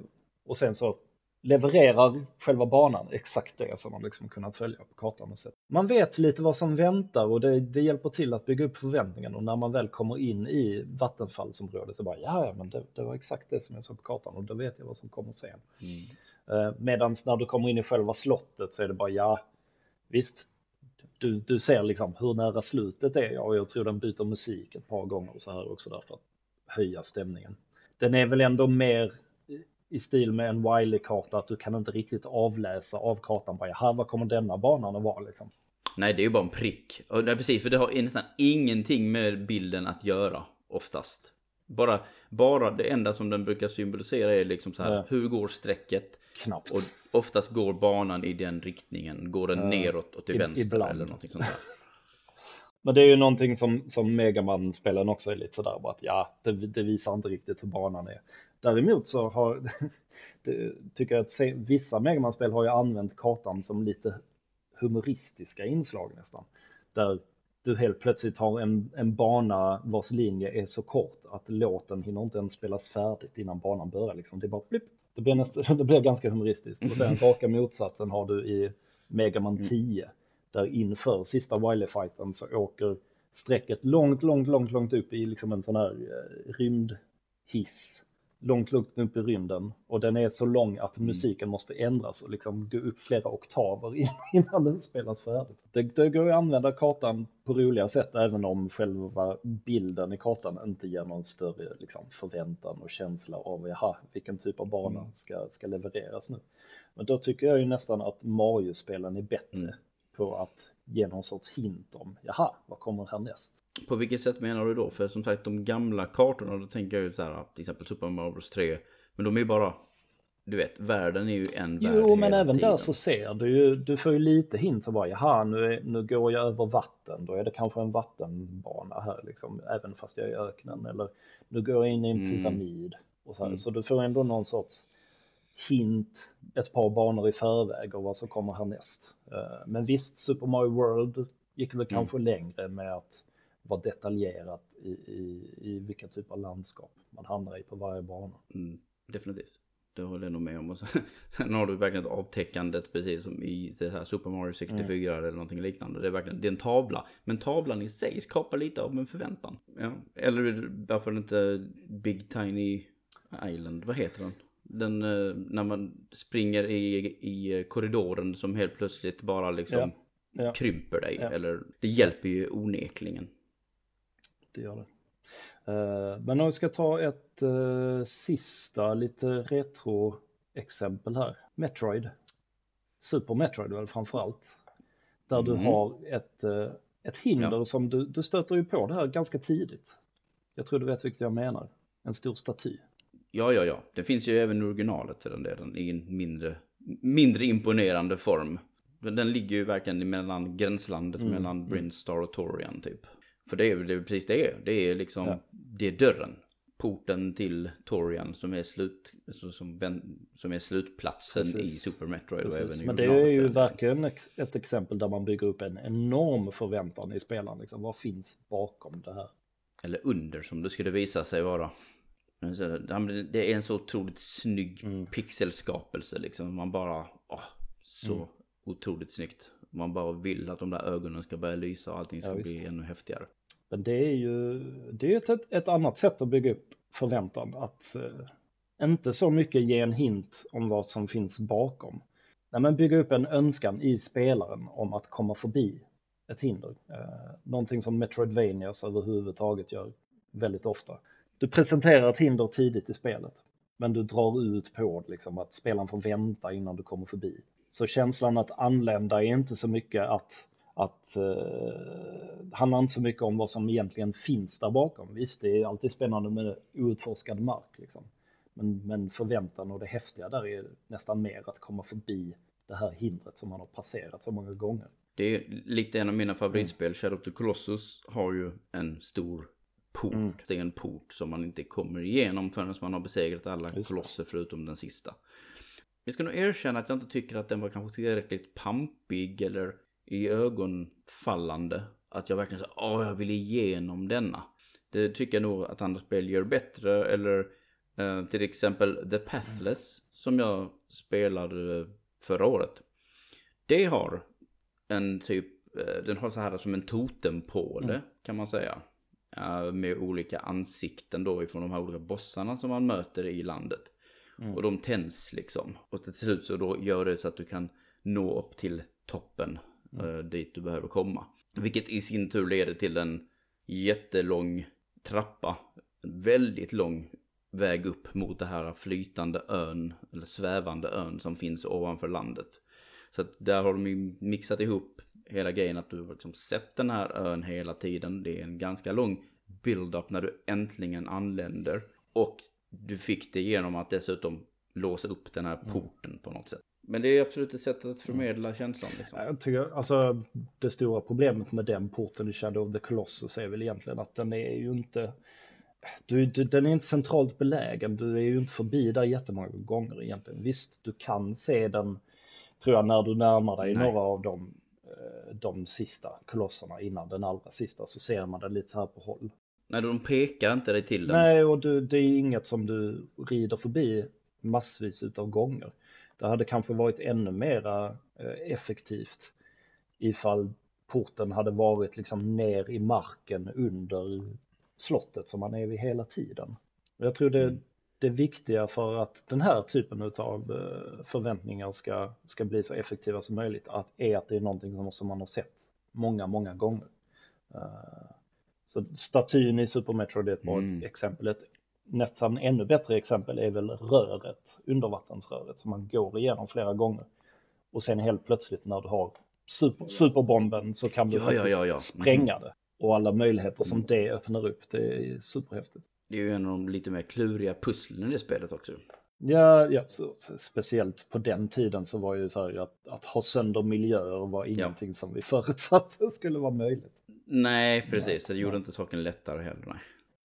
och sen så levererar själva banan exakt det som man liksom kunnat följa på kartan och sett. Man vet lite vad som väntar och det, det hjälper till att bygga upp förväntningarna och när man väl kommer in i vattenfallsområdet så bara ja, men det, det var exakt det som jag såg på kartan och då vet jag vad som kommer sen. Mm. Eh, Medan när du kommer in i själva slottet så är det bara ja, visst, du, du ser liksom hur nära slutet är jag och jag tror den byter musik ett par gånger så här också därför att höja stämningen. Den är väl ändå mer i stil med en Wiley-karta att du kan inte riktigt avläsa av kartan bara här vad kommer denna banan att vara liksom. Nej, det är ju bara en prick. Och nej, precis, för det har nästan ingenting med bilden att göra oftast. Bara, bara det enda som den brukar symbolisera är liksom så här, ja. hur går strecket? Knappt. Och oftast går banan i den riktningen. Går den ja. neråt och till I, vänster ibland. eller någonting sånt där. Men det är ju någonting som, som Megaman-spelen också är lite sådär bara att ja, det, det, visar inte riktigt hur banan är. Däremot så har, tycker jag att vissa Megaman-spel har ju använt kartan som lite humoristiska inslag nästan. Där du helt plötsligt har en, en bana vars linje är så kort att låten hinner inte ens spelas färdigt innan banan börjar. Liksom. Det är bara blipp. Det blir, nästan, det blir ganska humoristiskt. Och sen raka motsatsen har du i Megaman 10 mm. där inför sista Wily-fighten så åker strecket långt, långt, långt, långt upp i liksom en sån här eh, rymdhiss långt, långt upp i rymden och den är så lång att mm. musiken måste ändras och liksom gå upp flera oktaver innan den spelas färdigt. Det, det går att använda kartan på roliga sätt även om själva bilden i kartan inte ger någon större liksom, förväntan och känsla av jaha, vilken typ av bana mm. ska, ska levereras nu. Men då tycker jag ju nästan att Mario-spelen är bättre mm. på att ge någon sorts hint om jaha, vad kommer härnäst? På vilket sätt menar du då? För som sagt de gamla kartorna, då tänker jag ju så här, till exempel Super Mario Bros 3. Men de är ju bara, du vet, världen är ju en värld Jo, men även tiden. där så ser du ju, du får ju lite hint så bara, jaha, nu, är, nu går jag över vatten, då är det kanske en vattenbana här liksom, även fast jag är i öknen. Eller nu går jag in i en mm. pyramid. Och så, här, mm. så du får ändå någon sorts hint ett par banor i förväg och vad som kommer härnäst. Eh, men visst, Super Mario World gick väl mm. kanske längre med att vara detaljerat i, i, i vilka typ av landskap man hamnar i på varje bana. Mm, definitivt. Det håller jag nog med om. Och sen, sen har du verkligen ett avtäckandet precis som i det här Super Mario 64 mm. eller någonting liknande. Det är verkligen det är en tavla. Men tavlan i sig skapar lite av en förväntan. Ja. Eller varför inte Big Tiny Island, vad heter den? Den eh, när man springer i, i korridoren som helt plötsligt bara liksom ja. Ja. krymper dig. Ja. Eller det hjälper ju onekligen det gör det. Eh, men om vi ska ta ett uh, sista lite retro exempel här. Metroid. Super Metroid väl framförallt. Där mm. du har ett, ett hinder som du, du stöter ju på det här ganska tidigt. Jag tror du vet vilket jag menar. En stor staty. Ja, ja, ja. Det finns ju även originalet för den delen i en mindre, mindre imponerande form. Den ligger ju verkligen mellan gränslandet mm. mellan mm. Brinstar och Torian typ. För det är väl precis det är. Det är liksom, ja. det är dörren. Porten till Torian som är, slut, som, som är slutplatsen precis. i Super Metroid. Och även Men det är ju verkligen ett exempel där man bygger upp en enorm förväntan i spelaren. Liksom. Vad finns bakom det här? Eller under som det skulle visa sig vara. Det är en så otroligt snygg mm. pixelskapelse liksom. Man bara, åh, så mm. otroligt snyggt. Man bara vill att de där ögonen ska börja lysa och allting ska ja, bli ännu häftigare. Men det är ju det är ett, ett annat sätt att bygga upp förväntan. Att eh, inte så mycket ge en hint om vad som finns bakom. Nej, men bygga upp en önskan i spelaren om att komma förbi ett hinder. Eh, någonting som Metroidvanias överhuvudtaget gör väldigt ofta. Du presenterar ett hinder tidigt i spelet, men du drar ut på liksom, att spelaren får vänta innan du kommer förbi. Så känslan att anlända är inte så mycket att att eh, handlar inte så mycket om vad som egentligen finns där bakom. Visst, det är alltid spännande med outforskad mark liksom. Men, men förväntan och det häftiga där är nästan mer att komma förbi det här hindret som man har passerat så många gånger. Det är lite en av mina favoritspel, mm. Shadow of the Colossus har ju en stor port. Mm. Det är en port som man inte kommer igenom förrän man har besegrat alla kolosser förutom den sista. Jag ska nog erkänna att jag inte tycker att den var kanske tillräckligt pampig eller i ögonfallande. Att jag verkligen sa, åh jag vill igenom denna. Det tycker jag nog att andra spel gör bättre. Eller eh, till exempel The Pathless som jag spelade förra året. Det har en typ, eh, den har så här som en totempåle mm. kan man säga. Med olika ansikten då ifrån de här olika bossarna som man möter i landet. Mm. Och de tänds liksom. Och till slut så då gör det så att du kan nå upp till toppen mm. uh, dit du behöver komma. Vilket i sin tur leder till en jättelång trappa. En väldigt lång väg upp mot det här flytande ön, eller svävande ön som finns ovanför landet. Så att där har de ju mixat ihop hela grejen att du liksom sett den här ön hela tiden. Det är en ganska lång build-up när du äntligen anländer. Och du fick det genom att dessutom låsa upp den här mm. porten mm. på något sätt. Men det är absolut ett sätt att förmedla känslan. Liksom. Jag tycker, alltså, det stora problemet med den porten i Shadow of the Colossus är väl egentligen att den är ju inte du, du, den är inte centralt belägen, du är ju inte förbi där jättemånga gånger egentligen. Visst, du kan se den, tror jag, när du närmar dig Nej. några av de, eh, de sista kolosserna innan den allra sista så ser man den lite så här på håll. Nej, de pekar inte dig till den. Nej, och du, det är inget som du rider förbi massvis utav gånger. Det hade kanske varit ännu mera eh, effektivt ifall porten hade varit liksom ner i marken under slottet som man är vid hela tiden. Jag tror det, mm. Det viktiga för att den här typen av eh, förväntningar ska, ska bli så effektiva som möjligt att, är att det är någonting som, som man har sett många, många gånger. Uh, så statyn i Super Metroid är ett bra mm. exempel. Ett nästan ännu bättre exempel är väl röret, undervattensröret som man går igenom flera gånger. Och sen helt plötsligt när du har super, superbomben så kan du ja, faktiskt ja, ja, mm. spränga det. Och alla möjligheter som mm. det öppnar upp, det är superhäftigt. Det är ju en av de lite mer kluriga pusslen i spelet också. Ja, ja så, så, speciellt på den tiden så var ju så här att, att ha sönder miljöer var ingenting som vi förutsatte skulle vara möjligt. Nej, precis. Det gjorde inte saken lättare heller. Nej.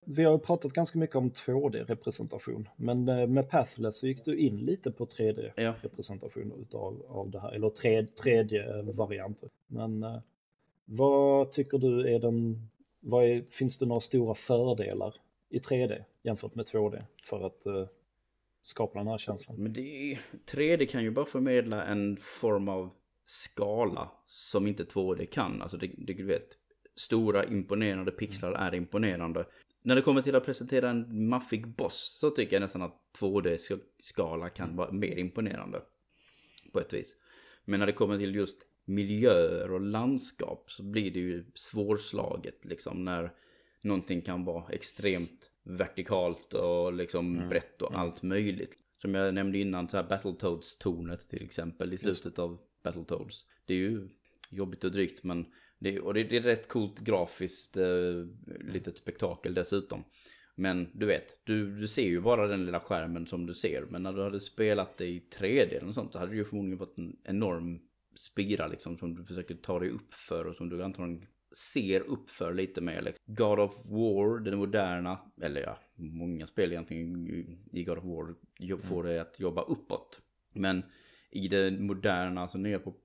Vi har pratat ganska mycket om 2D-representation, men eh, med Pathless så gick du in lite på 3D-representation ja. utav av det här, eller 3D-varianter. Men eh, vad tycker du är den, vad är, finns det några stora fördelar i 3D jämfört med 2D för att eh, skapa den här känslan? Men det är, 3D kan ju bara förmedla en form av skala som inte 2D kan. Alltså det, det, du vet, stora imponerande pixlar är imponerande. När det kommer till att presentera en maffig boss så tycker jag nästan att 2D-skala kan vara mer imponerande. På ett vis. Men när det kommer till just miljöer och landskap så blir det ju svårslaget liksom när någonting kan vara extremt vertikalt och liksom mm. brett och mm. allt möjligt. Som jag nämnde innan, så här Battletoads-tornet till exempel i slutet av Battletoads. Det är ju jobbigt och drygt men det, och det, det är rätt coolt grafiskt eh, litet spektakel dessutom. Men du vet, du, du ser ju bara den lilla skärmen som du ser. Men när du hade spelat det i 3D eller något sånt så hade det ju förmodligen varit en enorm spira liksom som du försöker ta dig upp för och som du antagligen ser upp för lite mer. Liksom. God of War, den moderna, eller ja, många spel egentligen i God of War får dig att jobba uppåt. Men i det moderna, alltså ner på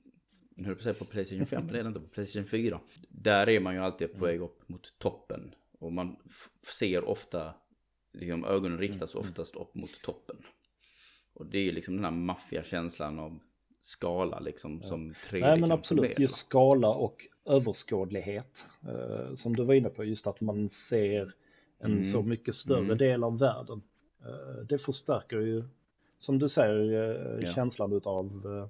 nu höll på säga på Playstation 5, det är det inte på Playstation 4. Där är man ju alltid på väg upp mot toppen. Och man ser ofta, liksom ögonen riktas mm. oftast upp mot toppen. Och det är liksom den här maffiga känslan av skala liksom som 3D Nej men absolut, förmedla. just skala och överskådlighet. Eh, som du var inne på, just att man ser en mm. så mycket större mm. del av världen. Eh, det förstärker ju, som du säger, eh, ja. känslan utav eh,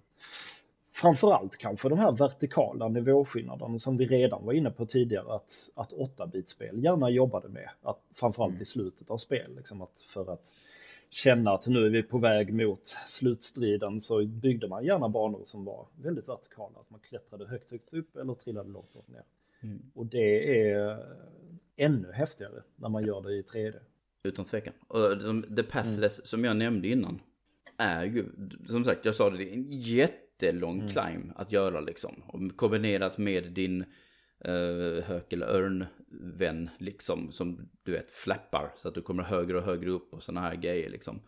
framförallt kanske de här vertikala nivåskillnaderna som vi redan var inne på tidigare att, att 8-bitspel gärna jobbade med. Att, framförallt mm. i slutet av spel, liksom att, för att känna att nu är vi på väg mot slutstriden så byggde man gärna banor som var väldigt vertikala. Att man klättrade högt, högt upp eller trillade långt, långt ner. Mm. Och det är ännu häftigare när man gör det i 3D. Utan tvekan. Och The Pathless mm. som jag nämnde innan är ju, som sagt, jag sa det, det är en jättelång mm. climb att göra liksom. Och kombinerat med din uh, hök eller örnvän liksom som du vet flappar så att du kommer högre och högre upp och sådana här grejer liksom.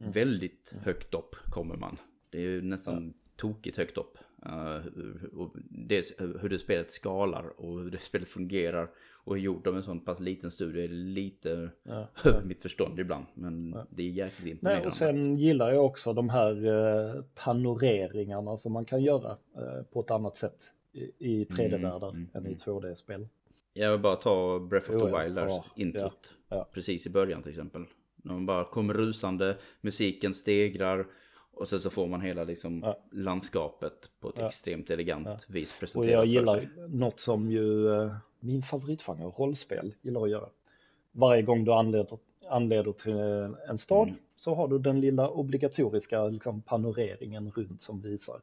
Mm. Väldigt högt upp kommer man. Det är ju nästan ja. tokigt högt upp. Uh, och det, hur det spelet skalar och hur det spelet fungerar och är gjort av en sån pass liten studie är lite ja, över mitt förstånd ibland. Men ja. det är jäkligt imponerande. Nej, och sen gillar jag också de här eh, panoreringarna som man kan göra eh, på ett annat sätt i, 3D-världar mm, mm, än i 2D-spel. Mm. Jag vill bara ta Breath of the Wild där, ja, introt. Precis i början till exempel. När man bara kommer rusande, musiken stegrar och sen så får man hela liksom ja. landskapet på ett ja. extremt elegant ja. vis presenterat Och jag gillar något som ju eh, min favoritgenre, rollspel, gillar att göra. Varje gång du anleder, anleder till en stad mm. så har du den lilla obligatoriska liksom, panoreringen runt som visar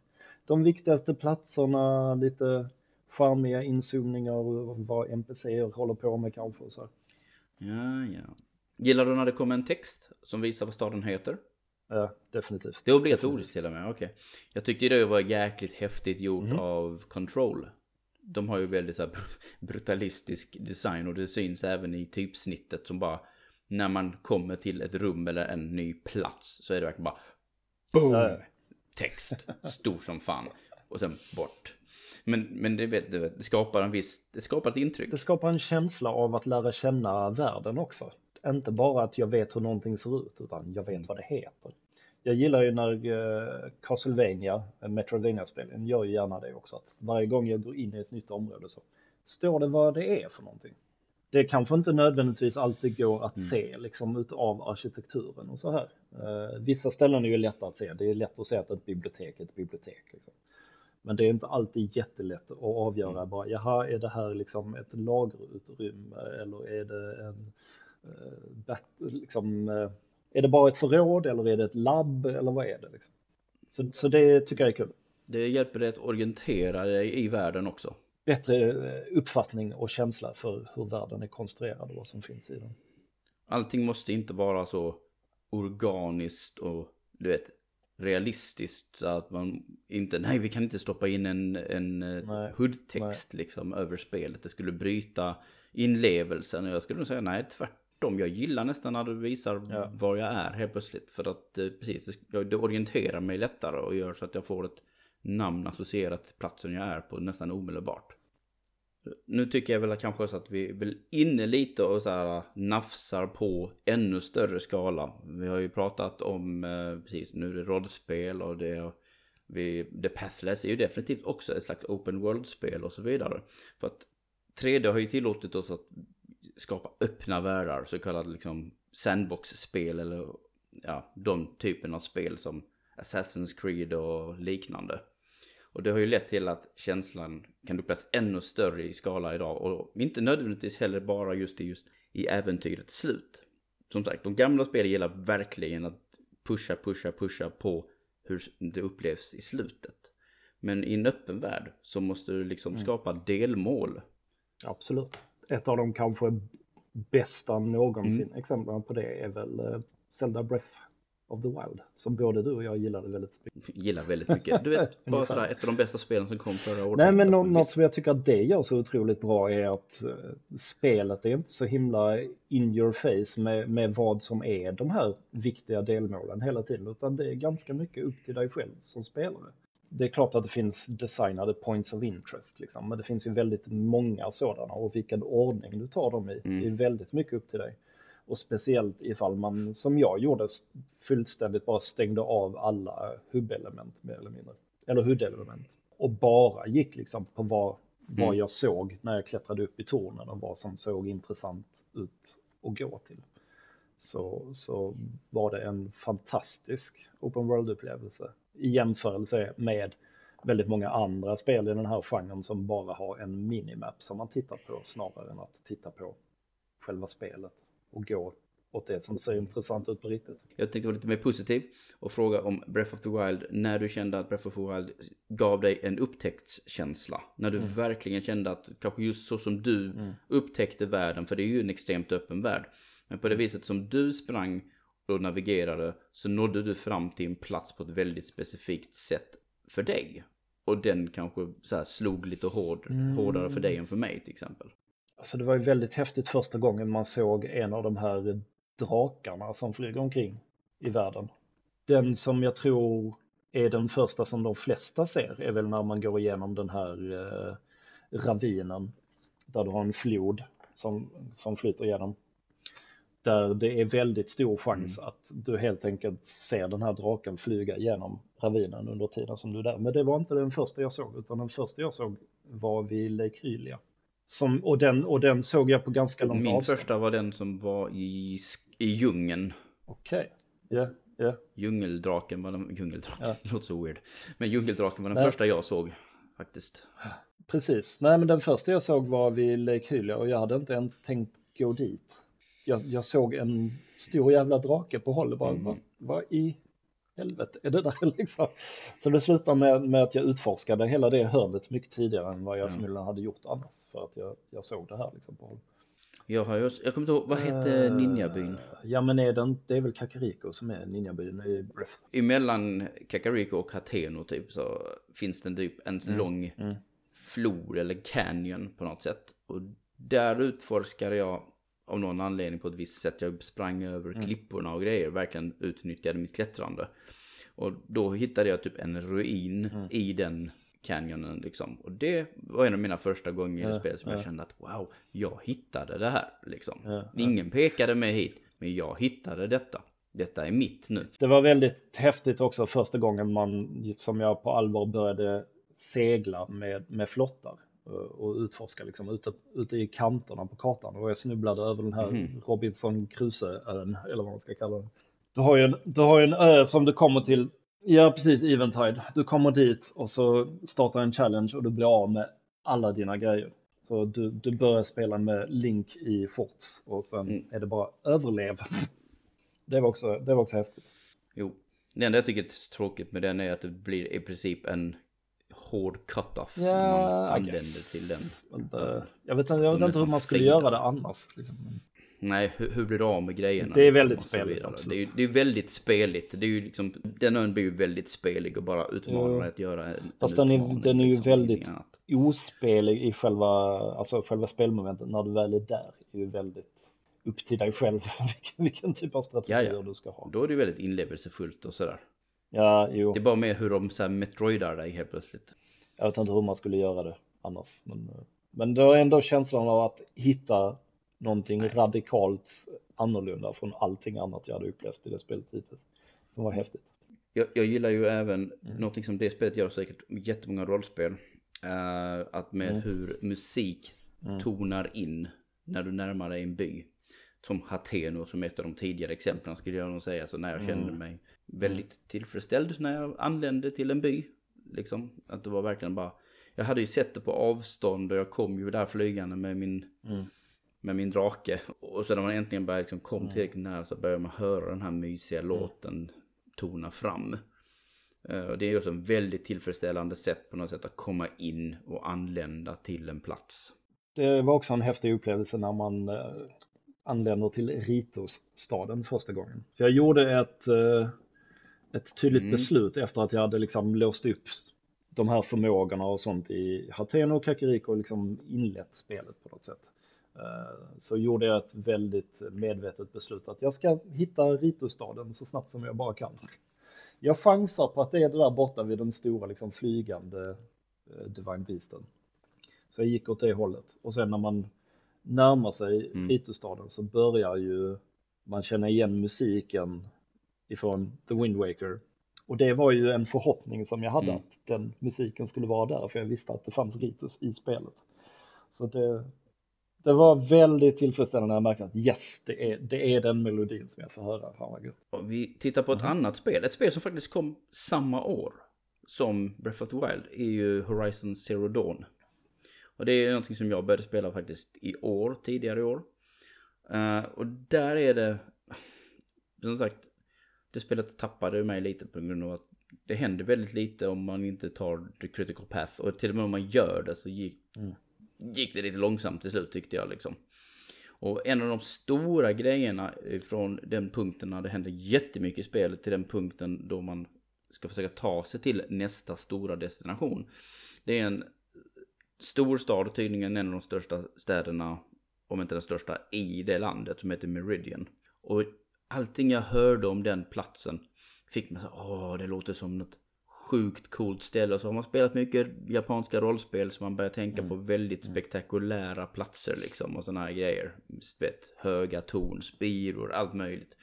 de viktigaste platserna, lite charmiga inzoomningar och vad NPCer håller på med kanske. Så. Ja, ja. Gillar du när det kommer en text som visar vad staden heter? Ja, definitivt. Det är obligatoriskt till och med, okej. Okay. Jag tyckte det var jäkligt häftigt gjort mm. av Control. De har ju väldigt så brutalistisk design och det syns även i typsnittet som bara när man kommer till ett rum eller en ny plats så är det verkligen bara BOOM! Ja, ja. Text, stor som fan. Och sen bort. Men, men det, vet, det, det skapar en viss, det skapar ett intryck. Det skapar en känsla av att lära känna världen också inte bara att jag vet hur någonting ser ut utan jag vet vad det heter. Jag gillar ju när eh, Castlevania, eh, Metroidvania-spelen, gör ju gärna det också. Att varje gång jag går in i ett nytt område så står det vad det är för någonting. Det kanske inte nödvändigtvis alltid går att mm. se liksom utav arkitekturen och så här. Uh, vissa ställen är ju lätta att se. Det är lätt att se att ett bibliotek är ett bibliotek. Liksom. Men det är inte alltid jättelätt att avgöra mm. bara, jaha, är det här liksom ett lagerutrymme eller är det en Eh, liksom, eh, är det bara ett förråd eller är det ett labb eller vad är det? Liksom? Så, så det tycker jag är kul. Det hjälper dig att orientera dig i världen också. Bättre eh, uppfattning och känsla för hur världen är konstruerad och vad som finns i den. Allting måste inte vara så organiskt och du vet realistiskt så att man inte, nej vi kan inte stoppa in en, en HUD-text liksom över spelet. Det skulle bryta inlevelsen och jag skulle nog säga nej tvärtom tvärtom. Jag gillar nästan när du visar ja. var jag är helt plötsligt. För att eh, precis, det orienterar mig lättare och gör så att jag får ett namn associerat till platsen jag är på nästan omedelbart. Nu tycker jag väl att kanske så att vi är inne lite och så här äh, nafsar på ännu större skala. Vi har ju pratat om, eh, precis nu är det rollspel och det vi, The Pathless är ju definitivt också ett slags open world-spel och så vidare. För att 3D har ju tillåtit oss att skapa öppna världar, så kallade liksom sandbox-spel eller ja, de typen av spel som Assassin's Creed och liknande. Och det har ju lett till att känslan kan upplevas ännu större i skala idag och inte nödvändigtvis heller bara just i, just i äventyrets slut. Som sagt, de gamla spelen gillar verkligen att pusha, pusha, pusha på hur det upplevs i slutet. Men i en öppen värld så måste du liksom mm. skapa delmål. Absolut ett av de kanske bästa någonsin mm. exemplen på det är väl uh, Zelda Breath of the Wild. Som både du och jag gillade väldigt mycket. Gillar väldigt mycket. Du vet, bara sådär ett av de bästa spelen som kom förra året. Nej, men no något som jag tycker att det gör så otroligt bra är att uh, spelet är inte så himla in your face med, med vad som är de här viktiga delmålen hela tiden. Utan det är ganska mycket upp till dig själv som spelare det är klart att det finns designade points of interest, liksom, men det finns ju väldigt många sådana och vilken ordning du tar dem i mm. är väldigt mycket upp till dig. Och speciellt ifall man, som jag gjorde, fullständigt bara stängde av alla hubbelement mer eller mindre. Eller huddelement. Och bara gick liksom på vad, vad mm. jag såg när jag klättrade upp i tornen och vad som såg intressant ut att gå till. Så, så var det en fantastisk open world-upplevelse i jämförelse med väldigt många andra spel i den här genren som bara har en minimap som man tittar på snarare än att titta på själva spelet och gå åt det som ser intressant ut på riktigt. Jag tänkte vara lite mer positiv och fråga om Breath of the Wild, när du kände att Breath of the Wild gav dig en upptäcktskänsla. När du mm. verkligen kände att, kanske just så som du mm. upptäckte världen, för det är ju en extremt öppen värld. Men på det mm. viset som du sprang och navigerade så nådde du fram till en plats på ett väldigt specifikt sätt för dig. och den kanske så slog lite hård, mm. hårdare för dig än för mig till exempel. Alltså det var ju väldigt häftigt första gången man såg en av de här drakarna som flyger omkring i världen. Den som jag tror är den första som de flesta ser är väl när man går igenom den här eh, ravinen där du har en flod som, som flyter igenom. Där det är väldigt stor chans mm. att du helt enkelt ser den här draken flyga genom ravinen under tiden som du är där. Men det var inte den första jag såg, utan den första jag såg var vid Lake Hylia. Som, och, den, och den såg jag på ganska långt Min avstånd. första var den som var i, i djungeln. Okej, okay. yeah. Yeah. Djungeldraken var den, djungeldraken, ja. låter så weird. Men djungeldraken var den Nej. första jag såg faktiskt. Precis, nej men den första jag såg var vid Lake Hylia och jag hade inte ens tänkt gå dit. Jag, jag såg en stor jävla drake på håll och bara, mm. vad, vad i helvete är det där liksom? Så det slutade med, med att jag utforskade hela det hörnet mycket tidigare än vad jag mm. förmodligen hade gjort annars. För att jag, jag såg det här liksom på håll. Jag har ju, jag kommer inte ihåg, vad hette uh, ninjabyn? Ja men är den, det är väl Kakariko som är ninjabyn i Breath. Emellan Kakariko och Hateno typ så finns det typ en mm. lång mm. flod eller canyon på något sätt. Och där utforskade jag av någon anledning på ett visst sätt. Jag sprang över mm. klipporna och grejer, verkligen utnyttjade mitt klättrande. Och då hittade jag typ en ruin mm. i den canyonen liksom. Och det var en av mina första gånger i ja, spelet som ja. jag kände att wow, jag hittade det här liksom. Ingen pekade mig hit, men jag hittade detta. Detta är mitt nu. Det var väldigt häftigt också första gången man, som jag på allvar började segla med, med flottar och utforska liksom ute, ute i kanterna på kartan och jag snubblade över den här mm. Robinson Crusoe-ön eller vad man ska kalla den. Du har ju en, du har en ö som du kommer till, ja precis, Eventide. Du kommer dit och så startar en challenge och du blir av med alla dina grejer. Så du, du börjar spela med Link i shorts och sen mm. är det bara överlev. Det var också, det var också häftigt. Jo, det enda jag tycker är tråkigt med den är att det blir i princip en hård cut-off yeah, man använder till den. Jag vet, jag vet inte hur man skulle göra det annars. Liksom. Nej, hur, hur, blir du av med grejerna? Det är liksom, väldigt speligt. Det är, det är väldigt speligt. Det är ju liksom, den ön blir ju väldigt spelig och bara utmanar att göra en Fast den är, den är ju liksom, väldigt ospelig i själva, alltså själva spelmomentet när du väl är där. är ju väldigt upp till dig själv vilken, vilken typ av strategier ja, ja. du ska ha. Då är det väldigt inlevelsefullt och sådär. Ja, jo. Det är bara mer hur de så här metroidar dig helt plötsligt. Jag vet inte hur man skulle göra det annars. Men, men det var ändå känslan av att hitta någonting Nej. radikalt annorlunda från allting annat jag hade upplevt i det spelet hittills. Som var häftigt. Jag, jag gillar ju även mm. någonting som det spelet gör säkert jättemånga rollspel. Uh, att med mm. hur musik mm. tonar in när du närmar dig en by. Som Hateno som ett av de tidigare exemplen skulle jag nog säga. Så när jag kände mm. mig väldigt tillfredsställd när jag anlände till en by. Liksom, att det var verkligen bara, jag hade ju sett det på avstånd och jag kom ju där flygande med min, mm. med min drake. Och så när man äntligen började liksom kom mm. tillräckligt nära så började man höra den här mysiga mm. låten tona fram. Uh, och det är ju också en väldigt tillfredsställande sätt på något sätt att komma in och anlända till en plats. Det var också en häftig upplevelse när man uh, anländer till Ritos-staden första gången. För jag gjorde ett uh, ett tydligt mm. beslut efter att jag hade liksom låst upp de här förmågorna och sånt i Hateno och Kakariko och liksom inlett spelet på något sätt. Eh, så gjorde jag ett väldigt medvetet beslut att jag ska hitta Ritostaden så snabbt som jag bara kan. Jag chansar på att det är det där borta vid den stora liksom flygande eh, Divine Beasten. Så jag gick åt det hållet och sen när man närmar sig mm. Ritostaden så börjar ju man känna igen musiken ifrån The Wind Waker. Och det var ju en förhoppning som jag hade mm. att den musiken skulle vara där för jag visste att det fanns Ritus i spelet. Så det, det var väldigt tillfredsställande när jag märkte att yes, det är, det är den melodin som jag får höra. Fan vad gött. Vi tittar på ett mm. annat spel, ett spel som faktiskt kom samma år som Breath of the Wild är ju Horizon Zero Dawn. Och det är någonting som jag började spela faktiskt i år, tidigare i år. Uh, och där är det, som sagt, det spelet tappade mig lite på grund av att det händer väldigt lite om man inte tar the critical path. Och till och med om man gör det så gick, mm. gick det lite långsamt till slut tyckte jag liksom. Och en av de stora grejerna från den punkten när det hände jättemycket i spelet till den punkten då man ska försöka ta sig till nästa stora destination. Det är en stor stad, tydligen en av de största städerna, om inte den största, i det landet som heter Meridian. Och allting jag hörde om den platsen fick mig så åh det låter som något sjukt coolt ställe. Och så har man spelat mycket japanska rollspel så man börjar tänka mm. på väldigt mm. spektakulära platser liksom och sådana här grejer. Vet, höga torn, spiror, allt möjligt.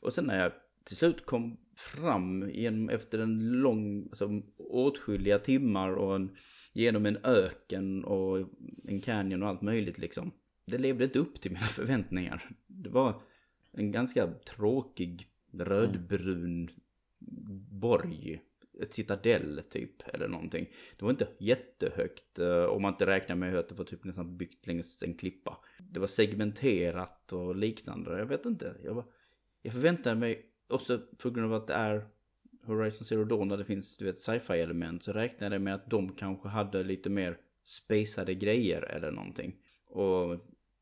Och sen när jag till slut kom fram genom, efter en lång, alltså åtskilliga timmar och en, genom en öken och en canyon och allt möjligt liksom. Det levde inte upp till mina förväntningar. Det var en ganska tråkig rödbrun borg. Ett citadell typ eller någonting. Det var inte jättehögt eh, om man inte räknar med att det var typ nästan byggt längs en klippa. Det var segmenterat och liknande. Jag vet inte. Jag, var, jag förväntade mig också på grund av att det är Horizon Zero Dawn där det finns du vet sci-fi element så räknade jag med att de kanske hade lite mer spacade grejer eller någonting. Och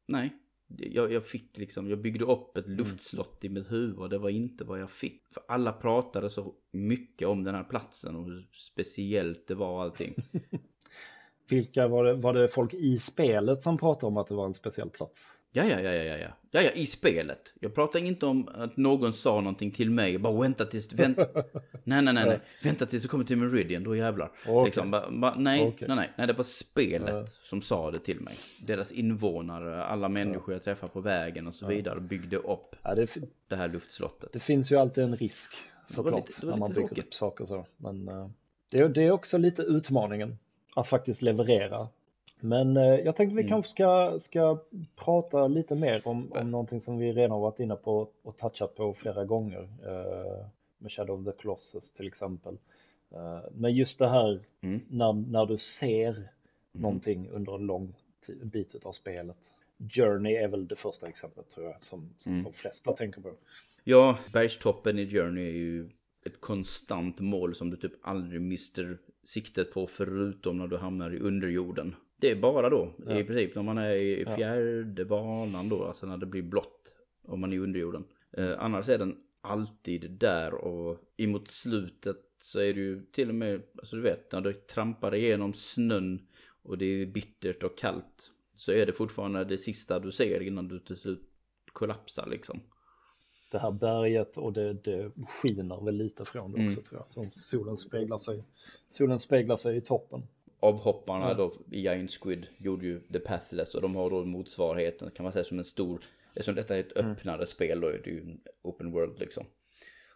nej, jag, jag, fick liksom, jag byggde upp ett mm. luftslott i mitt huvud och det var inte vad jag fick. För alla pratade så mycket om den här platsen och hur speciellt det var och allting. Vilka var det, var det folk i spelet som pratade om att det var en speciell plats? Ja, ja, ja, ja, ja, ja, ja, i spelet. Jag pratar inte om att någon sa någonting till mig. Bara vänta tills, vänt... nej, nej, nej, nej, vänta tills du kommer till Meridian, då jävlar. Okay. Liksom, ba, ba, nej, okay. nej, nej, nej, det var spelet uh. som sa det till mig. Deras invånare, alla människor jag träffar på vägen och så vidare byggde upp ja, det, det, här luftslottet. Det finns ju alltid en risk såklart när man bygger upp saker så. Men uh, det, det är också lite utmaningen att faktiskt leverera men eh, jag tänkte vi mm. kanske ska, ska prata lite mer om, om någonting som vi redan varit inne på och touchat på flera gånger. Eh, med Shadow of the Colossus till exempel. Eh, men just det här mm. när, när du ser mm. någonting under en lång bit av spelet. Journey är väl det första exemplet tror jag som, som mm. de flesta tänker på. Ja, bergstoppen i Journey är ju ett konstant mål som du typ aldrig mister siktet på förutom när du hamnar i underjorden. Det är bara då ja. i princip när man är i fjärde banan då, alltså när det blir blått om man är i underjorden. Eh, annars är den alltid där och emot slutet så är det ju till och med, alltså du vet när du trampar igenom snön och det är bittert och kallt så är det fortfarande det sista du ser innan du till slut kollapsar liksom. Det här berget och det, det skiner väl lite från det också mm. tror jag. Så solen speglar sig, solen speglar sig i toppen avhopparna då i Giant Squid gjorde ju The Pathless och de har då motsvarigheten kan man säga som en stor, eftersom detta är ett mm. öppnare mm. spel då är det ju en open world liksom.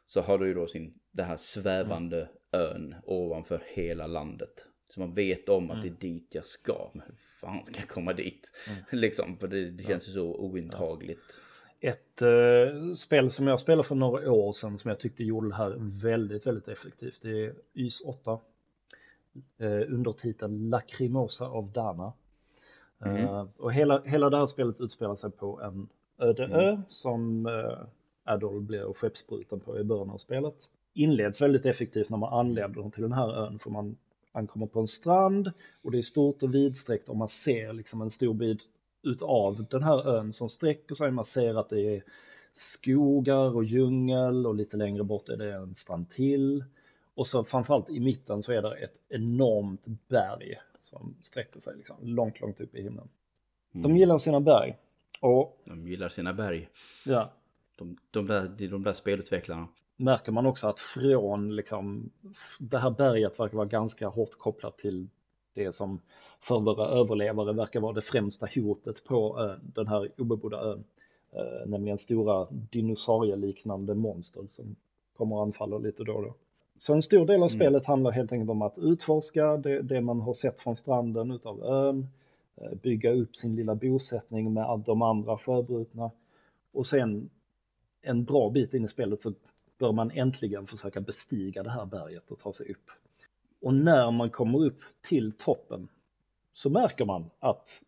Så har du ju då sin, det här svävande mm. ön ovanför hela landet. Så man vet om att mm. det är dit jag ska. Men hur fan ska jag komma dit? Mm. liksom, för det, det känns ju så ointagligt. Ett uh, spel som jag spelade för några år sedan som jag tyckte gjorde det här väldigt, väldigt effektivt. Det är YS 8 eh, undertiteln Lacrimosa av Dana. Mm. Eh, och hela, hela det här spelet utspelar sig på en öde mm. ö som eh, Adol blir skeppsbruten på i början av spelet. Inleds väldigt effektivt när man anländer till den här ön för man ankommer på en strand och det är stort och vidsträckt och man ser liksom en stor bit utav den här ön som sträcker sig. Man ser att det är skogar och djungel och lite längre bort är det en strand till. Och så framförallt i mitten så är det ett enormt berg som sträcker sig liksom långt, långt upp i himlen. Mm. De gillar sina berg. Och, de gillar sina berg. Ja. De, de, där, de där spelutvecklarna. Märker man också att från liksom, det här berget verkar vara ganska hårt kopplat till det som för våra överlevare verkar vara det främsta hotet på ön, den här obebodda ön. Eh, nämligen stora dinosaurieliknande monster som kommer och anfaller lite då och då. Så en stor del av mm. spelet handlar helt enkelt om att utforska det, det, man har sett från stranden utav ön, eh, bygga upp sin lilla bosättning med de andra sjöbrutna och sen en bra bit in i spelet så bör man äntligen försöka bestiga det här berget och ta sig upp. Och när man kommer upp till toppen så märker man att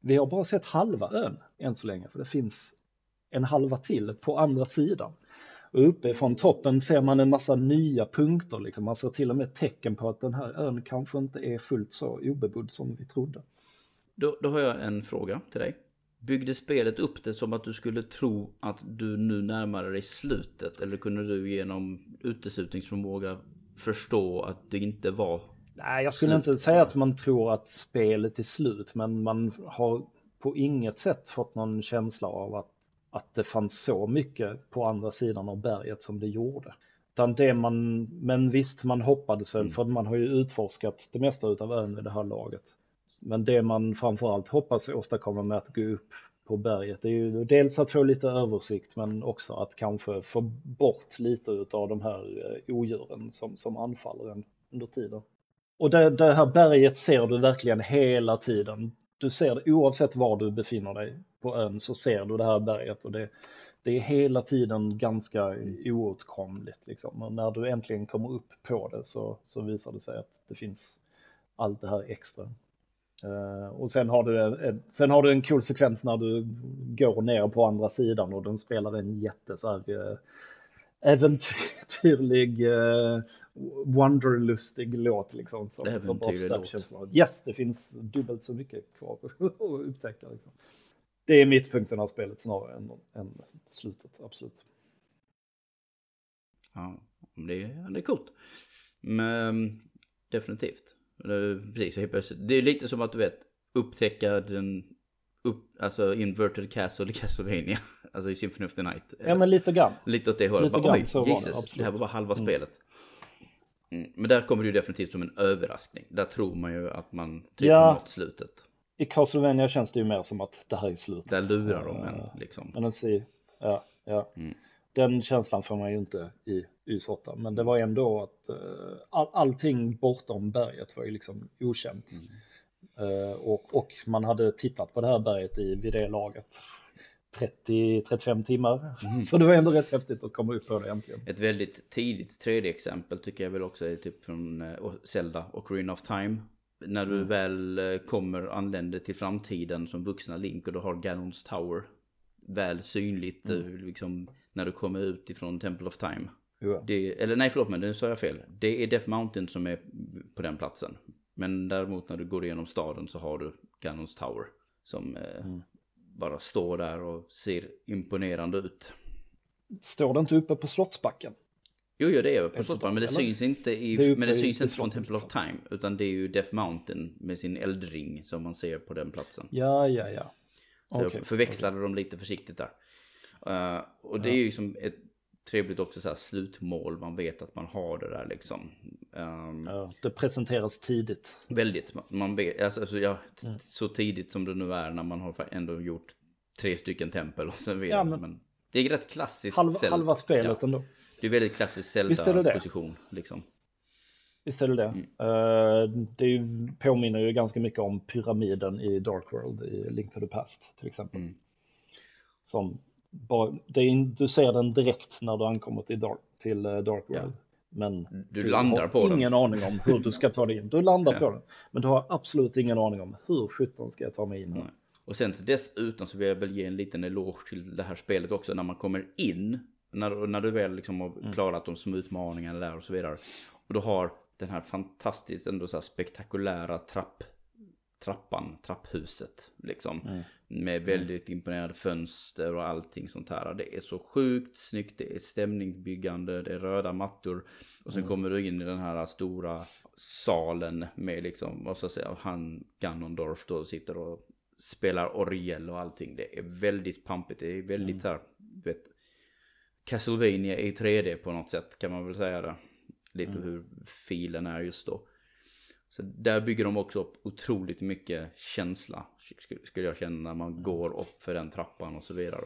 vi har bara sett halva ön än så länge för det finns en halva till på andra sidan. Och uppifrån toppen ser man en massa nya punkter, liksom. man ser till och med tecken på att den här ön kanske inte är fullt så obebodd som vi trodde. Då, då har jag en fråga till dig. Byggde spelet upp det som att du skulle tro att du nu närmade dig slutet? Eller kunde du genom uteslutningsförmåga förstå att det inte var Nej, jag skulle slut. inte säga att man tror att spelet är slut, men man har på inget sätt fått någon känsla av att, att det fanns så mycket på andra sidan av berget som det gjorde. Utan det man, men visst, man hoppades väl, mm. för man har ju utforskat det mesta av ön vid det här laget. Men det man framförallt hoppas åstadkomma med att gå upp på berget är ju dels att få lite översikt men också att kanske få bort lite av de här eh, odjuren som, som anfaller en under tiden. Och det, det här berget ser du verkligen hela tiden. Du ser det oavsett var du befinner dig på ön så ser du det här berget och det, det är hela tiden ganska oåtkomligt liksom. Och när du äntligen kommer upp på det så, så visar det sig att det finns allt det här extra. Uh, och sen har, du en, sen har du en cool sekvens när du går ner på andra sidan och den spelar en jätte så här uh, eh, äventyrlig uh, wonderlustig låt liksom. Som, som bara låt. Yes, det finns dubbelt så mycket kvar att upptäcka. Liksom. Det är mittpunkten av spelet snarare än, än slutet, absolut. Ja, det är, det är coolt. Men definitivt. Precis, helt plötsligt. Det är lite som att du vet, upptäcka den upp, alltså inverted castle i Castlevania. Alltså i Symphony of the Night. Ja men lite grann. Lite åt det hållet. Lite bara, grann, så Jesus, var det, det här var bara halva mm. spelet. Mm. Men där kommer det ju definitivt som en överraskning. Där tror man ju att man typ ja. har nått slutet. I Castlevania känns det ju mer som att det här är slutet. Där lurar de en liksom. Men den ja, ja. Mm. Den känslan får man ju inte i US8. Men det var ändå att uh, all, allting bortom berget var ju liksom okänt. Mm. Uh, och, och man hade tittat på det här berget i, vid det laget 30-35 timmar. Mm. Så det var ändå rätt häftigt att komma upp på det äntligen. Ett väldigt tidigt 3D-exempel tycker jag väl också är typ från uh, Zelda och Green of Time. När du mm. väl kommer anländer till framtiden som vuxna Link och du har Ganons Tower väl synligt mm. liksom när du kommer ut ifrån Temple of Time. Det, eller nej förlåt men nu sa jag fel. Det är Death Mountain som är på den platsen. Men däremot när du går igenom staden så har du Ganons Tower. Som eh, mm. Bara står där och ser imponerande ut. Står det inte uppe på Slottsbacken? Jo, jo det är på Slottsbacken. Men det eller? syns inte, i, det men det syns inte från Temple of. Time. Utan det är ju Death Mountain med sin eldring som man ser på den platsen. Ja, ja, ja. Så okay. jag förväxlade okay. dem lite försiktigt där. Uh, och det ja. är ju som ett trevligt också så här slutmål. Man vet att man har det där liksom. Um, ja, det presenteras tidigt. Väldigt. Man vet, alltså, alltså ja, mm. så tidigt som det nu är när man har ändå gjort tre stycken tempel och så vidare. Ja, men, men det är rätt klassiskt. Halva, halva spelet ja. ändå. Det är väldigt klassisk Zelda-position liksom. Visst är det det. Mm. Uh, det ju, påminner ju ganska mycket om pyramiden i Dark World i Link to the Past till exempel. Mm. Som bara, är, du ser den direkt när du ankommer till Dark, till uh, Dark World. Ja. Men du, du landar på den. Du har ingen aning om hur du ska ta dig in. Du landar ja. på den. Men du har absolut ingen aning om hur sjutton ska jag ta mig in. Nej. Och sen dessutom så vill jag väl ge en liten eloge till det här spelet också när man kommer in. När, när du väl liksom har mm. klarat de små utmaningarna där och så vidare. Och du har den här fantastiskt ändå så spektakulära trapp, trappan, trapphuset. Liksom. Mm. Med väldigt imponerande fönster och allting sånt här. Det är så sjukt snyggt, det är stämningsbyggande, det är röda mattor. Och sen mm. kommer du in i den här stora salen med liksom, vad ska jag säga, han Ganondorf då sitter och spelar orgel och allting. Det är väldigt pampigt, det är väldigt mm. här, vet, Castlevania i 3D på något sätt kan man väl säga det. Lite mm. hur filen är just då. Så där bygger de också upp otroligt mycket känsla. Skulle jag känna när man går upp för den trappan och så vidare.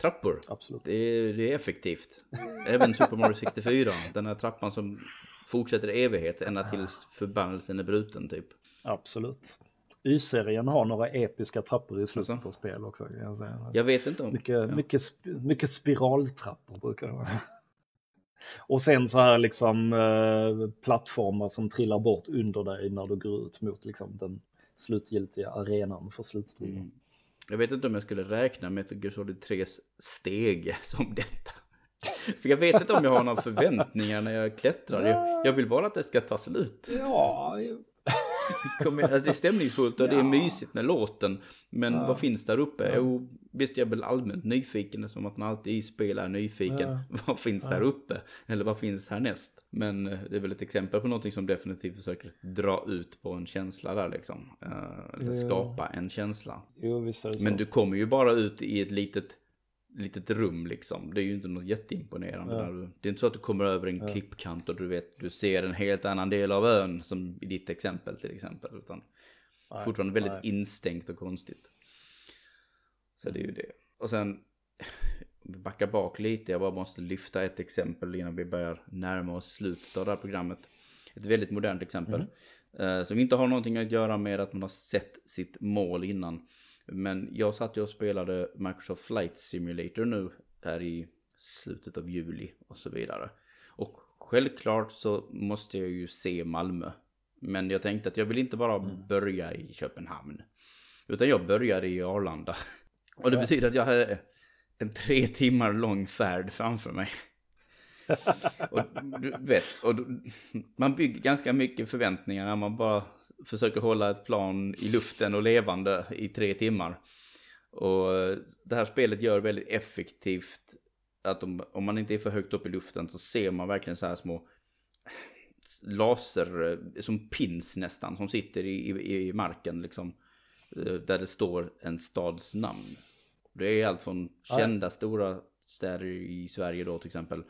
Trappor. Absolut. Det är, det är effektivt. Även Super Mario 64. Den här trappan som fortsätter i evighet ända tills förbannelsen är bruten typ. Absolut. Y-serien har några episka trappor i slutet alltså? av spel också. Jag, jag vet inte om... Mycket, ja. mycket, mycket spiraltrappor brukar det vara. Och sen så här liksom eh, plattformar som trillar bort under dig när du går ut mot liksom den slutgiltiga arenan för slutstriden. Mm. Jag vet inte om jag skulle räkna med Metal Gear Solid 3 steg som detta. För jag vet inte om jag har några förväntningar när jag klättrar. Jag, jag vill bara att det ska ta slut. Ja, Alltså, det är stämningsfullt och det är mysigt med låten. Men Ja. vad finns där uppe? Ja. Jo, visst jag är väl allmänt nyfiken som att man alltid i spel är nyfiken. Ja. Vad finns Ja. där uppe? Eller vad finns härnäst? Men eh, det är väl ett exempel på någonting som definitivt försöker dra ut på en känsla där liksom. Eh, Eller skapa en känsla. Jo, visst är det så. Men du kommer ju bara ut i ett litet, litet rum liksom. Det är ju inte något jätteimponerande. Ja. Du, det är inte så att du kommer över en Ja. klippkant och du vet, du ser en helt annan del av ön som i ditt exempel till exempel. Utan Nej, fortfarande väldigt nej. instängt och konstigt. Så det är ju det. Och sen, vi backar bak lite, jag bara måste lyfta ett exempel innan vi börjar närma oss slutet av det här programmet. Ett väldigt modernt exempel. eh, Som inte har någonting att göra med att man har sett sitt mål innan. Men jag satt ju och spelade Microsoft Flight Simulator nu här i slutet av juli och så vidare. Och självklart så måste jag ju se Malmö. Men jag tänkte att jag vill inte bara börja i Köpenhamn. Utan jag började i Arlanda. Och det betyder att jag hade en tre timmar lång färd framför mig. och du vet, och man bygger ganska mycket förväntningar när man bara försöker hålla ett plan i luften och levande i tre timmar. Och det här spelet gör väldigt effektivt att om, om man inte är för högt upp i luften så ser man verkligen så här små laser, som pins nästan, som sitter i, i, i marken liksom. eh, Där det står en stads namn. Det är allt från Ja. kända stora städer i Sverige då till exempel.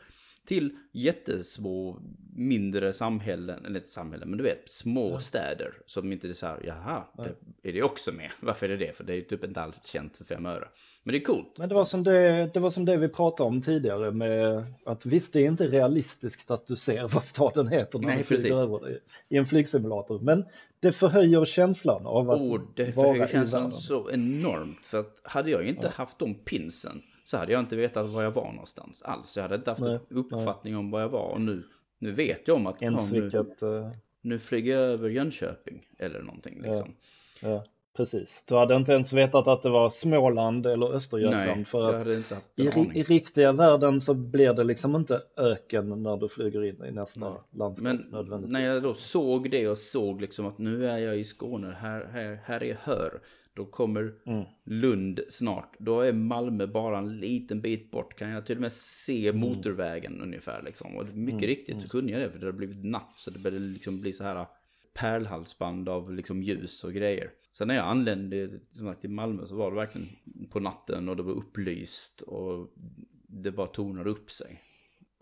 Till jättesmå, mindre samhällen, eller inte samhällen, men du vet, små Ja. städer. Som inte är så här, jaha, Ja. det, är det också med? Varför är det det? För det är ju typ inte alls känt för fem öre. Men det är coolt. Men det var, som det, det var som det vi pratade om tidigare med att visst det är inte realistiskt att du ser vad staden heter när Nej, du flyger över det i en flygsimulator. Men det förhöjer känslan av att Och det förhöjer känslan så enormt. För att hade jag inte haft de pinsen så hade jag inte vetat var jag var någonstans alls. Jag hade inte haft Nej, en uppfattning om var jag var. Och nu, nu vet jag om att Ens ja, nu, vilket, eh, nu flyger jag över Jönköping eller någonting liksom. ja, precis. Du hade inte ens vetat att det var Småland eller Östergötland Nej, för att i, i riktiga världen så blir det liksom inte öken när du flyger in i nästa Nej. landskap Men nödvändigtvis. när jag då såg det och såg liksom att nu är jag i Skåne, här, här, här är Hör. Då kommer Mm. Lund snart. Då är Malmö bara en liten bit bort. Kan jag till och med se motorvägen ungefär liksom. Och mycket Mm, riktigt så kunde jag det. För det har blivit natt så det började liksom bli så här pärlhalsband av liksom ljus och grejer. Sen när jag anlände som sagt, till Malmö så var det verkligen på natten och det var upplyst och det bara tornade upp sig.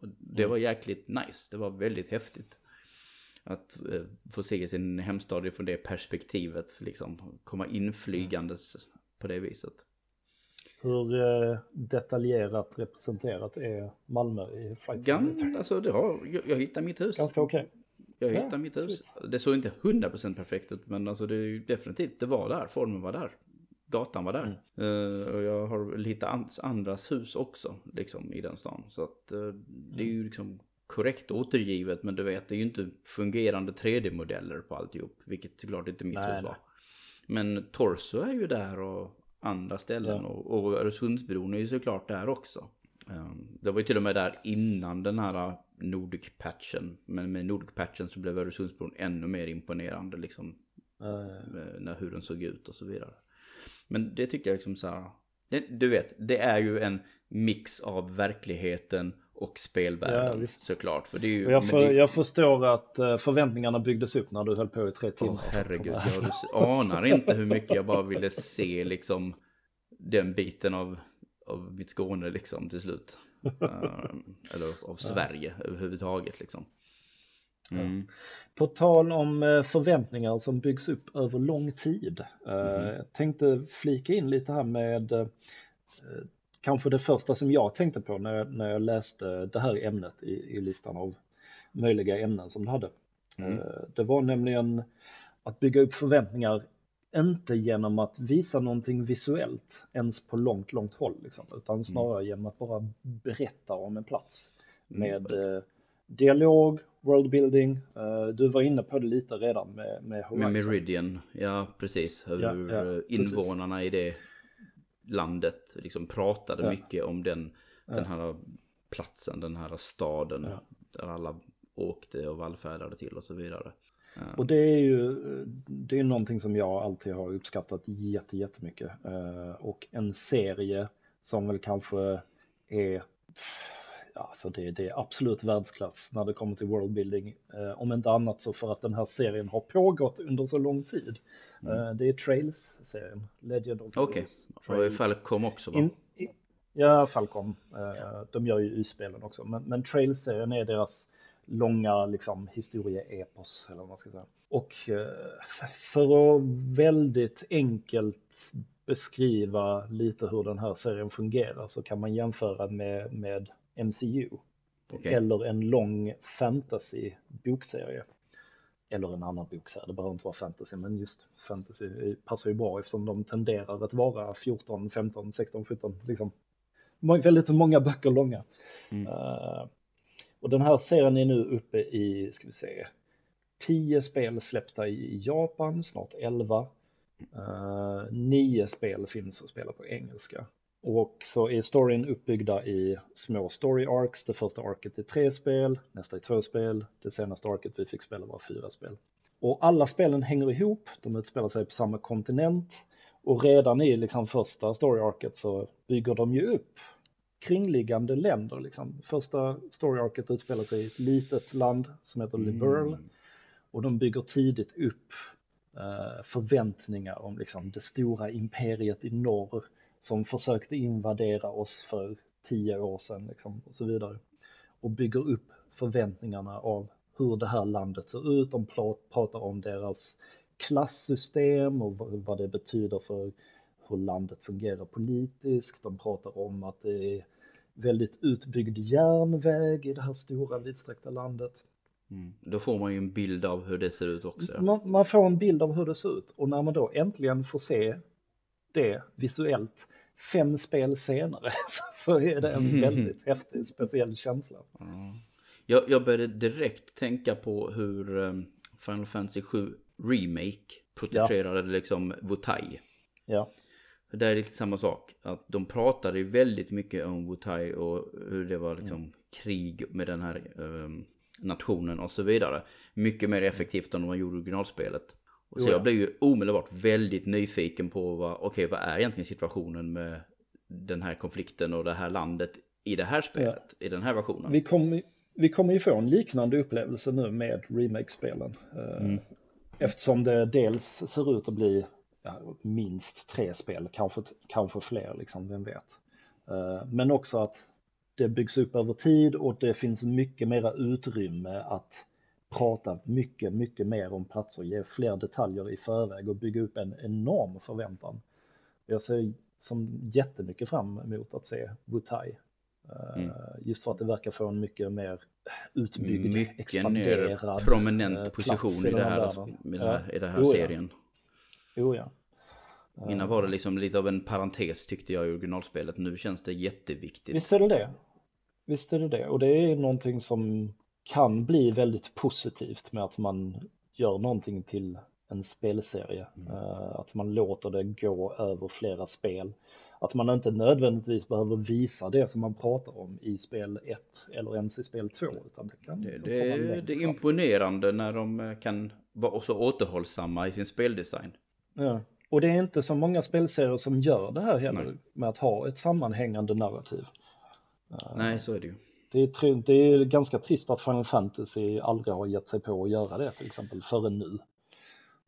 Och det var jäkligt nice. Det var väldigt häftigt. Att eh, få se sin hemstad från det perspektivet. Liksom komma inflygandes på det viset. Hur eh, detaljerat representerat är Malmö i Flight Simulator? Alltså det har, jag, jag hittade mitt hus. Ganska okej. Jag Ja, hittade mitt hus. sweet. Det såg inte 100% perfekt ut men alltså det är ju definitivt, det var där. Formen var där. Gatan var där. Mm. Eh, och jag har lite an- andras hus också liksom i den stan. Så att eh, det är ju liksom korrekt återgivet men du vet det är ju inte fungerande 3D-modeller på alltihop. Vilket såklart inte mitt Nej, hus nej. var. Men Torso är ju där och andra ställen Ja. och, och Öresundsbron är ju såklart där också. Um, det var ju till och med där innan den här Nordic-patchen. Men med Nordic-patchen så blev Öresundsbron ännu mer imponerande liksom. Eh, När, hur den såg ut och så vidare. Men det tycker jag liksom så här. Du vet, det är ju en mix av verkligheten och Ja, spelvärlden visst. såklart. För det är ju, jag, för, det- jag förstår att eh, förväntningarna byggdes upp när du höll på i tre timmar. Att herregud, ja, här. du anar inte hur mycket jag bara ville se liksom den biten av, av mitt Skåne liksom till slut. Ehm, eller av Sverige överhuvudtaget liksom. Mm. På tal om eh, förväntningar som byggs upp över lång tid. Mhm. Jag tänkte flika in lite här med kanske det första som jag tänkte på när jag, när jag läste det här ämnet i, i listan av möjliga ämnen som du hade. Mm. Eh, Det var nämligen att bygga upp förväntningar inte genom att visa någonting visuellt ens på långt, långt håll, liksom, utan snarare genom att bara berätta om en plats med eh, dialog, worldbuilding. Eh, du var inne på det lite redan med, med Horizon. Med Meridian, ja precis. Hur Ja, ja, eh, precis. invånarna i det landet liksom pratade Ja. mycket om den, den här platsen, den här staden. Ja. Där alla åkte och vallfärdade till och så vidare. Och det är ju det är någonting som jag alltid har uppskattat jätte, jättemycket. Uh, och en serie som väl kanske är alltså det, det är absolut världsklass när det kommer till worldbuilding. Uh, om inte annat så för att den här serien har pågått under så lång tid. Mm. Uh, det är Trails-serien, Legend of Okej, okay. och Falcom också va? In, in, ja, Falcom. Uh, de gör ju U-spelen också. Men, men Trails-serien är deras långa liksom, historieepos, eller vad man ska säga. Och för att väldigt enkelt beskriva lite hur den här serien fungerar så kan man jämföra med, med MCU. Okay. Eller en lång fantasy bokserie. Eller en annan bokserie, det behöver inte vara fantasy, men just fantasy passar ju bra eftersom de tenderar att vara 14, 15, 16, 17, liksom väldigt många böcker långa. Mm. Uh, och den här serien är nu uppe i, ska vi se, 10 spel släppta i Japan, snart 11. Uh, eh, nio spel finns att spela på engelska. Och så är storyn uppbyggda i små story arcs. Det första arket är tre spel, nästa är två spel, det senaste arket vi fick spela var fyra spel. Och alla spelen hänger ihop, de utspelar sig på samma kontinent och redan i liksom första story arket så bygger de ju upp kringliggande länder. Liksom. Första story arket utspelar sig i ett litet land som heter Liberl mm. och de bygger tidigt upp eh, förväntningar om liksom, det stora imperiet i norr som försökte invadera oss för tio år sedan liksom, och så vidare. Och bygger upp förväntningarna av hur det här landet ser ut. De pratar om deras klassystem och vad det betyder för hur landet fungerar politiskt. De pratar om att det är väldigt utbyggd järnväg i det här stora vidsträckta landet. Mm. Då får man ju en bild av hur det ser ut också. Man, man, får en bild av hur det ser ut och när man då äntligen får se det visuellt fem spel senare så är det en väldigt häftig speciell känsla. Mm. Jag, jag började direkt tänka på hur um, Final Fantasy 7 Remake porträtterade ja. liksom Wutai. Ja. Det är lite samma sak. Att de pratade väldigt mycket om Wutai och hur det var liksom mm. krig med den här um, nationen och så vidare. Mycket mer effektivt än de gjorde originalspelet. Och så jag blev ju omedelbart väldigt nyfiken på vad, okej, okay, vad är egentligen situationen med den här konflikten och det här landet i det här spelet, ja. i den här versionen. Vi kommer, vi kommer ju få en liknande upplevelse nu med remake-spelen. Eh, mm. Eftersom det dels ser ut att bli ja, minst tre spel, kanske, kanske fler, liksom, vem vet. Eh, men också att det byggs upp över tid och det finns mycket mera utrymme att prata mycket, mycket mer om platser, ge fler detaljer i förväg och bygga upp en enorm förväntan. Jag ser som jättemycket fram emot att se Wutai. Eh, mm. Just för att det verkar få en mycket mer utbyggd, mycket expanderad prominent eh, position i, det här, i, det här, i den här jo, serien. Jo, ja. Innan var det liksom lite av en parentes tyckte jag i originalspelet. Nu känns det jätteviktigt. Visst är det det. Visst är det det. Och det är någonting som kan bli väldigt positivt med att man gör någonting till en spelserie. Mm. Uh, att man låter det gå över flera spel. Att man inte nödvändigtvis behöver visa det som man pratar om i spel 1 eller ens i spel 2. Utan det, kan det, liksom det, det är imponerande när de eh, kan vara så återhållsamma i sin speldesign. Ja. Och det är inte så många spelserier som gör det här heller, Nej. med att ha ett sammanhängande narrativ. Nej, så är det ju. Det är, det är ganska trist att Final Fantasy aldrig har gett sig på att göra det till exempel förrän nu.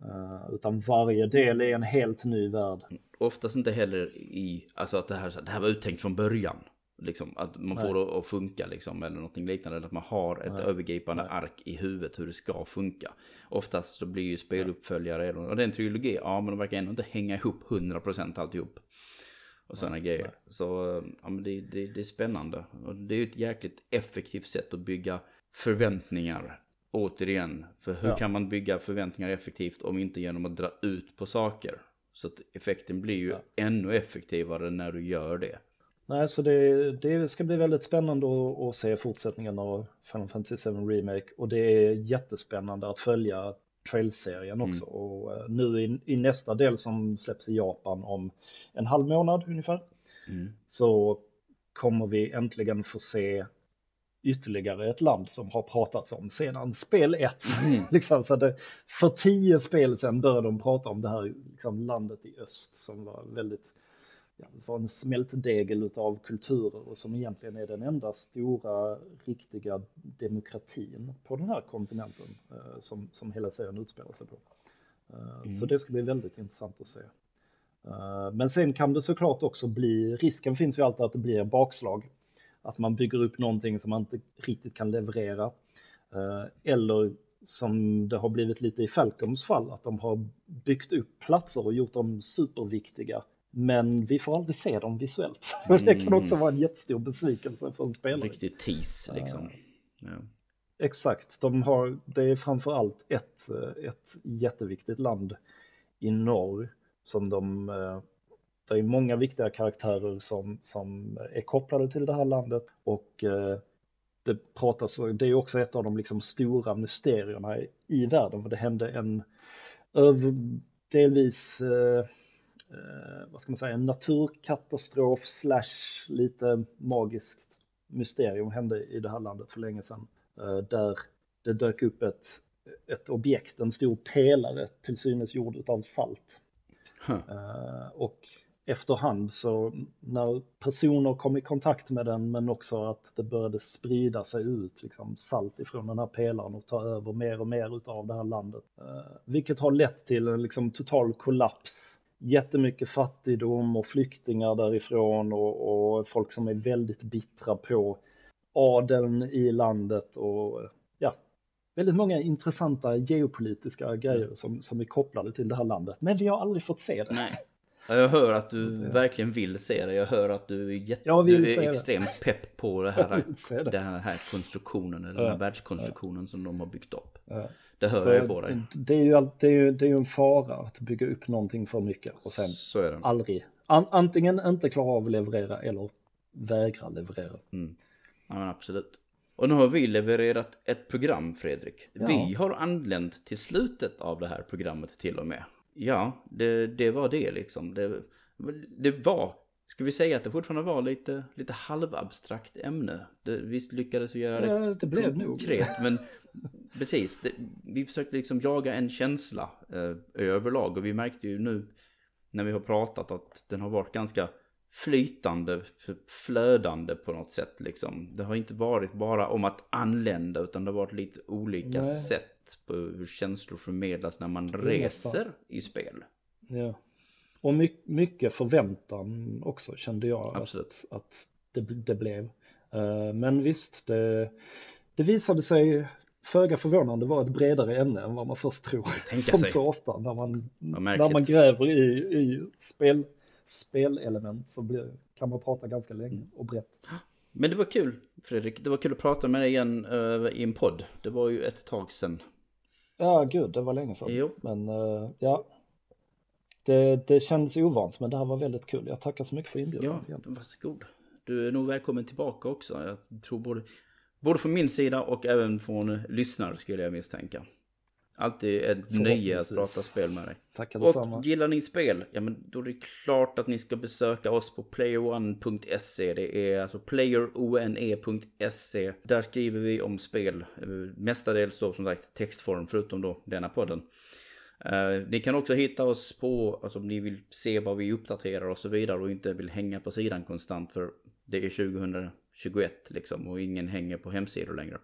Uh, utan varje del är en helt ny värld. Oftast inte heller i, alltså att det här, det här var uttänkt från början. Liksom, att man Nej. får det att funka liksom, eller någonting liknande. Att man har ett Nej. övergripande Nej. ark i huvudet hur det ska funka. Oftast så blir ju speluppföljare, och det är en trilogi, ja men de verkar ändå inte hänga ihop 100% alltihop och sådana ja, grejer. Så ja, men det, det, det, är spännande. Och det är ett jäkligt effektivt sätt att bygga förväntningar. Återigen, för hur ja. kan man bygga förväntningar effektivt om inte genom att dra ut på saker? Så att effekten blir ju ja. ännu effektivare när du gör det. Nej, så det, det ska bli väldigt spännande att, att se fortsättningen av Final Fantasy 7 Remake och det är jättespännande att följa Trail-serien också. Mm. Och uh, nu i, i, nästa del som släpps i Japan om en halv månad ungefär mm. så kommer vi äntligen få se ytterligare ett land som har pratats om sedan spel 1. Mm. liksom, så det, för tio spel sedan började de prata om det här liksom, landet i öst som var väldigt ja, var en smältdegel av kulturer och som egentligen är den enda stora riktiga demokratin på den här kontinenten eh, som, som hela serien utspelar sig på. Eh, mm. Så det ska bli väldigt intressant att se. Eh, men sen kan det såklart också bli, risken finns ju alltid att det blir bakslag. Att man bygger upp någonting som man inte riktigt kan leverera. Eh, eller som det har blivit lite i Falcoms fall, att de har byggt upp platser och gjort dem superviktiga. Men vi får aldrig se dem visuellt. Mm. det kan också vara en jättestor besvikelse för en spelare. Riktigt tease liksom. Ja. Exakt, de har, det är framförallt ett, ett jätteviktigt land i norr som de, eh, det är många viktiga karaktärer som, som är kopplade till det här landet och eh, det pratas, det är också ett av de liksom stora mysterierna i världen, för det hände en över, delvis eh, vad ska man säga, en naturkatastrof slash lite magiskt mysterium hände i det här landet för länge sedan. Där det dök upp ett, ett objekt, en stor pelare till synes gjord av salt. Uh, och efterhand så när personer kom i kontakt med den men också att det började sprida sig ut liksom salt ifrån den här pelaren och ta över mer och mer utav det här landet. Vilket har lett till en liksom total kollaps. Jättemycket fattigdom och flyktingar därifrån och, och folk som är väldigt bittra på adeln i landet och ja, väldigt många intressanta geopolitiska grejer mm. som, som är kopplade till det här landet. Men vi har aldrig fått se det. Nej. Jag hör att du verkligen vill se det. Jag hör att du är, jätte, du är extremt pepp på det här. Den här konstruktionen, eller den här världskonstruktionen som de har byggt upp. Ja. Det hör Så jag på dig. Det, är ju, det, är ju, det är ju en fara att bygga upp någonting för mycket och sen aldrig, an, antingen inte klara av att leverera eller vägra leverera. Mm. Ja men absolut. Och nu har vi levererat ett program Fredrik. Ja. Vi har anlänt till slutet av det här programmet till och med. Ja, det, det var det liksom. Det, det var, ska vi säga att det fortfarande var lite, lite halvabstrakt ämne. Det, visst lyckades vi göra det, ja, det blev konkret, nog. men precis. Det, vi försökte liksom jaga en känsla eh, överlag och vi märkte ju nu när vi har pratat att den har varit ganska flytande, flödande på något sätt liksom. Det har inte varit bara om att anlända utan det har varit lite olika Nej. sätt på hur känslor förmedlas när man reser i spel. Ja. Och mycket förväntan också kände jag Absolut. att, att det, det blev. Eh, men visst, det, det visade sig föga förvånande vara ett bredare ämne än vad man först tror. Som sig. så ofta när man, när man gräver i, i spel spelelement så blir, kan man prata ganska länge och brett. Men det var kul Fredrik, det var kul att prata med dig igen uh, i en podd. Det var ju ett tag sedan. Ja, gud, det var länge sedan. Jo. Men uh, ja, det, det kändes ovant, men det här var väldigt kul. Jag tackar så mycket för inbjudan. Ja, varsågod. Du är nog välkommen tillbaka också. Jag tror både, både från min sida och även från lyssnare skulle jag misstänka. Alltid ett nöje att prata spel med dig. Tackar detsamma. Och gillar ni spel? Ja men då är det klart att ni ska besöka oss på playerone.se. Det är alltså playerone.se. Där skriver vi om spel. Mestadels då som sagt textform förutom då denna podden. Uh, ni kan också hitta oss på, alltså om ni vill se vad vi uppdaterar och så vidare och inte vill hänga på sidan konstant för det är 2021 liksom och ingen hänger på hemsidor längre.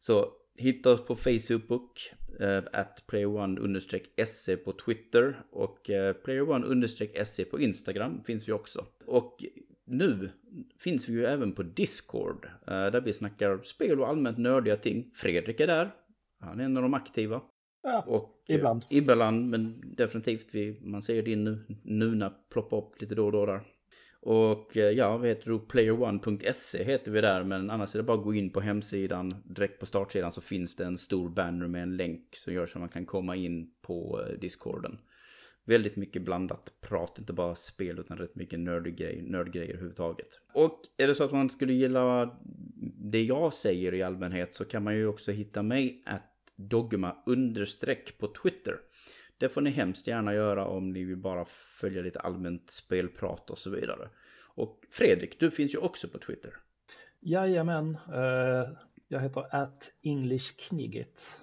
Så hitta oss på Facebook, uh, at playerone-se på Twitter och uh, playerone-se på Instagram finns vi också. Och nu finns vi ju även på Discord, uh, där vi snackar spel och allmänt nördiga ting. Fredrik är där, han är en av de aktiva. Ja, och, ibland. Ibland, men definitivt, vi, man ser din nu, Nuna ploppa upp lite då och då där. Och eh, ja, vi heter då playerone.se heter vi där, men annars är det bara att gå in på hemsidan. Direkt på startsidan så finns det en stor banner med en länk som gör så att man kan komma in på eh, discorden. Väldigt mycket blandat prat, inte bara spel utan rätt mycket nördgrejer, nördgrejer överhuvudtaget. Och är det så att man skulle gilla det jag säger i allmänhet så kan man ju också hitta mig att dogma understreck på Twitter. Det får ni hemskt gärna göra om ni vill bara följa lite allmänt spelprat och så vidare. Och Fredrik, du finns ju också på Twitter. Jajamän, eh, jag heter at English Knigget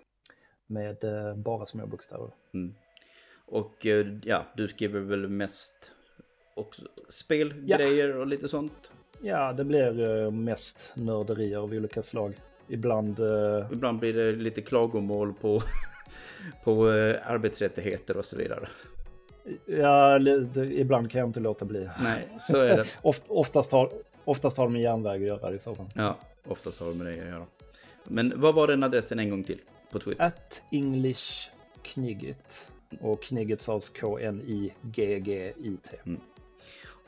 med eh, bara små bokstäver. Mm. Och eh, ja, du skriver väl mest också spelgrejer ja. och lite sånt? Ja, det blir mest nörderier av olika slag. Ibland... Ibland blir det lite klagomål på, på arbetsrättigheter och så vidare. Ja, ibland kan jag inte låta bli. Nej, så är det. oftast, har, oftast har de med järnväg att göra i så fall. Ja, oftast har de med det att göra. Men vad var den adressen en gång till på Twitter? At English Knigget. Och Knigget sades K-N-I-G-G-I-T. Mm.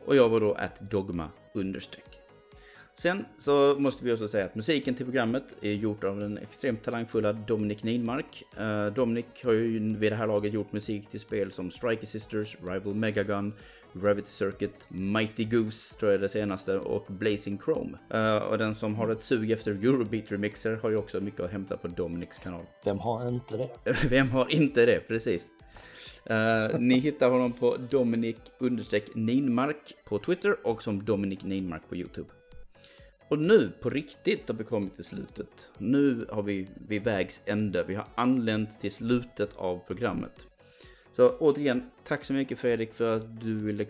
Och jag var då at Dogma understreck. Sen så måste vi också säga att musiken till programmet är gjort av den extremt talangfulla Dominic Ninmark. Uh, Dominic har ju vid det här laget gjort musik till spel som Striker Sisters, Rival Megagun, Gravity Circuit, Mighty Goose tror jag är det senaste och Blazing Chrome. Uh, och den som har ett sug efter Eurobeat remixer har ju också mycket att hämta på Dominics kanal. Vem har inte det? Vem har inte det, precis. Uh, ni hittar honom på Dominic Ninmark på Twitter och som Dominic Ninmark på YouTube. Och nu på riktigt har vi kommit till slutet. Nu har vi vid vägs ände. Vi har anlänt till slutet av programmet. Så återigen, tack så mycket Fredrik för att du ville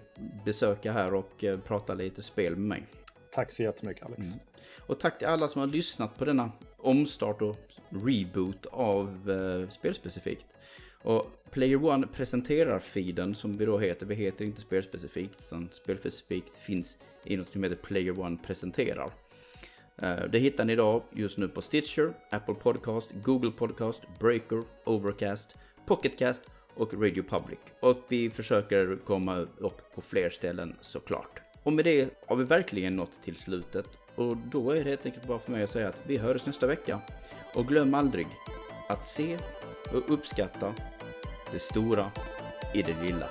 besöka här och eh, prata lite spel med mig. Tack så jättemycket Alex. Mm. Och tack till alla som har lyssnat på denna omstart och reboot av eh, Spelspecifikt. Och Player One presenterar feeden som vi då heter. Vi heter inte Spelspecifikt utan Spelspecifikt finns i något som heter Player One presenterar. Eh, det hittar ni idag just nu på Stitcher, Apple Podcast, Google Podcast, Breaker, Overcast, Pocketcast och Radio Public. Och vi försöker komma upp på fler ställen såklart. Och med det har vi verkligen nått till slutet. Och då är det helt enkelt bara för mig att säga att vi hörs nästa vecka. Och glöm aldrig att se och uppskatta det stora i det lilla.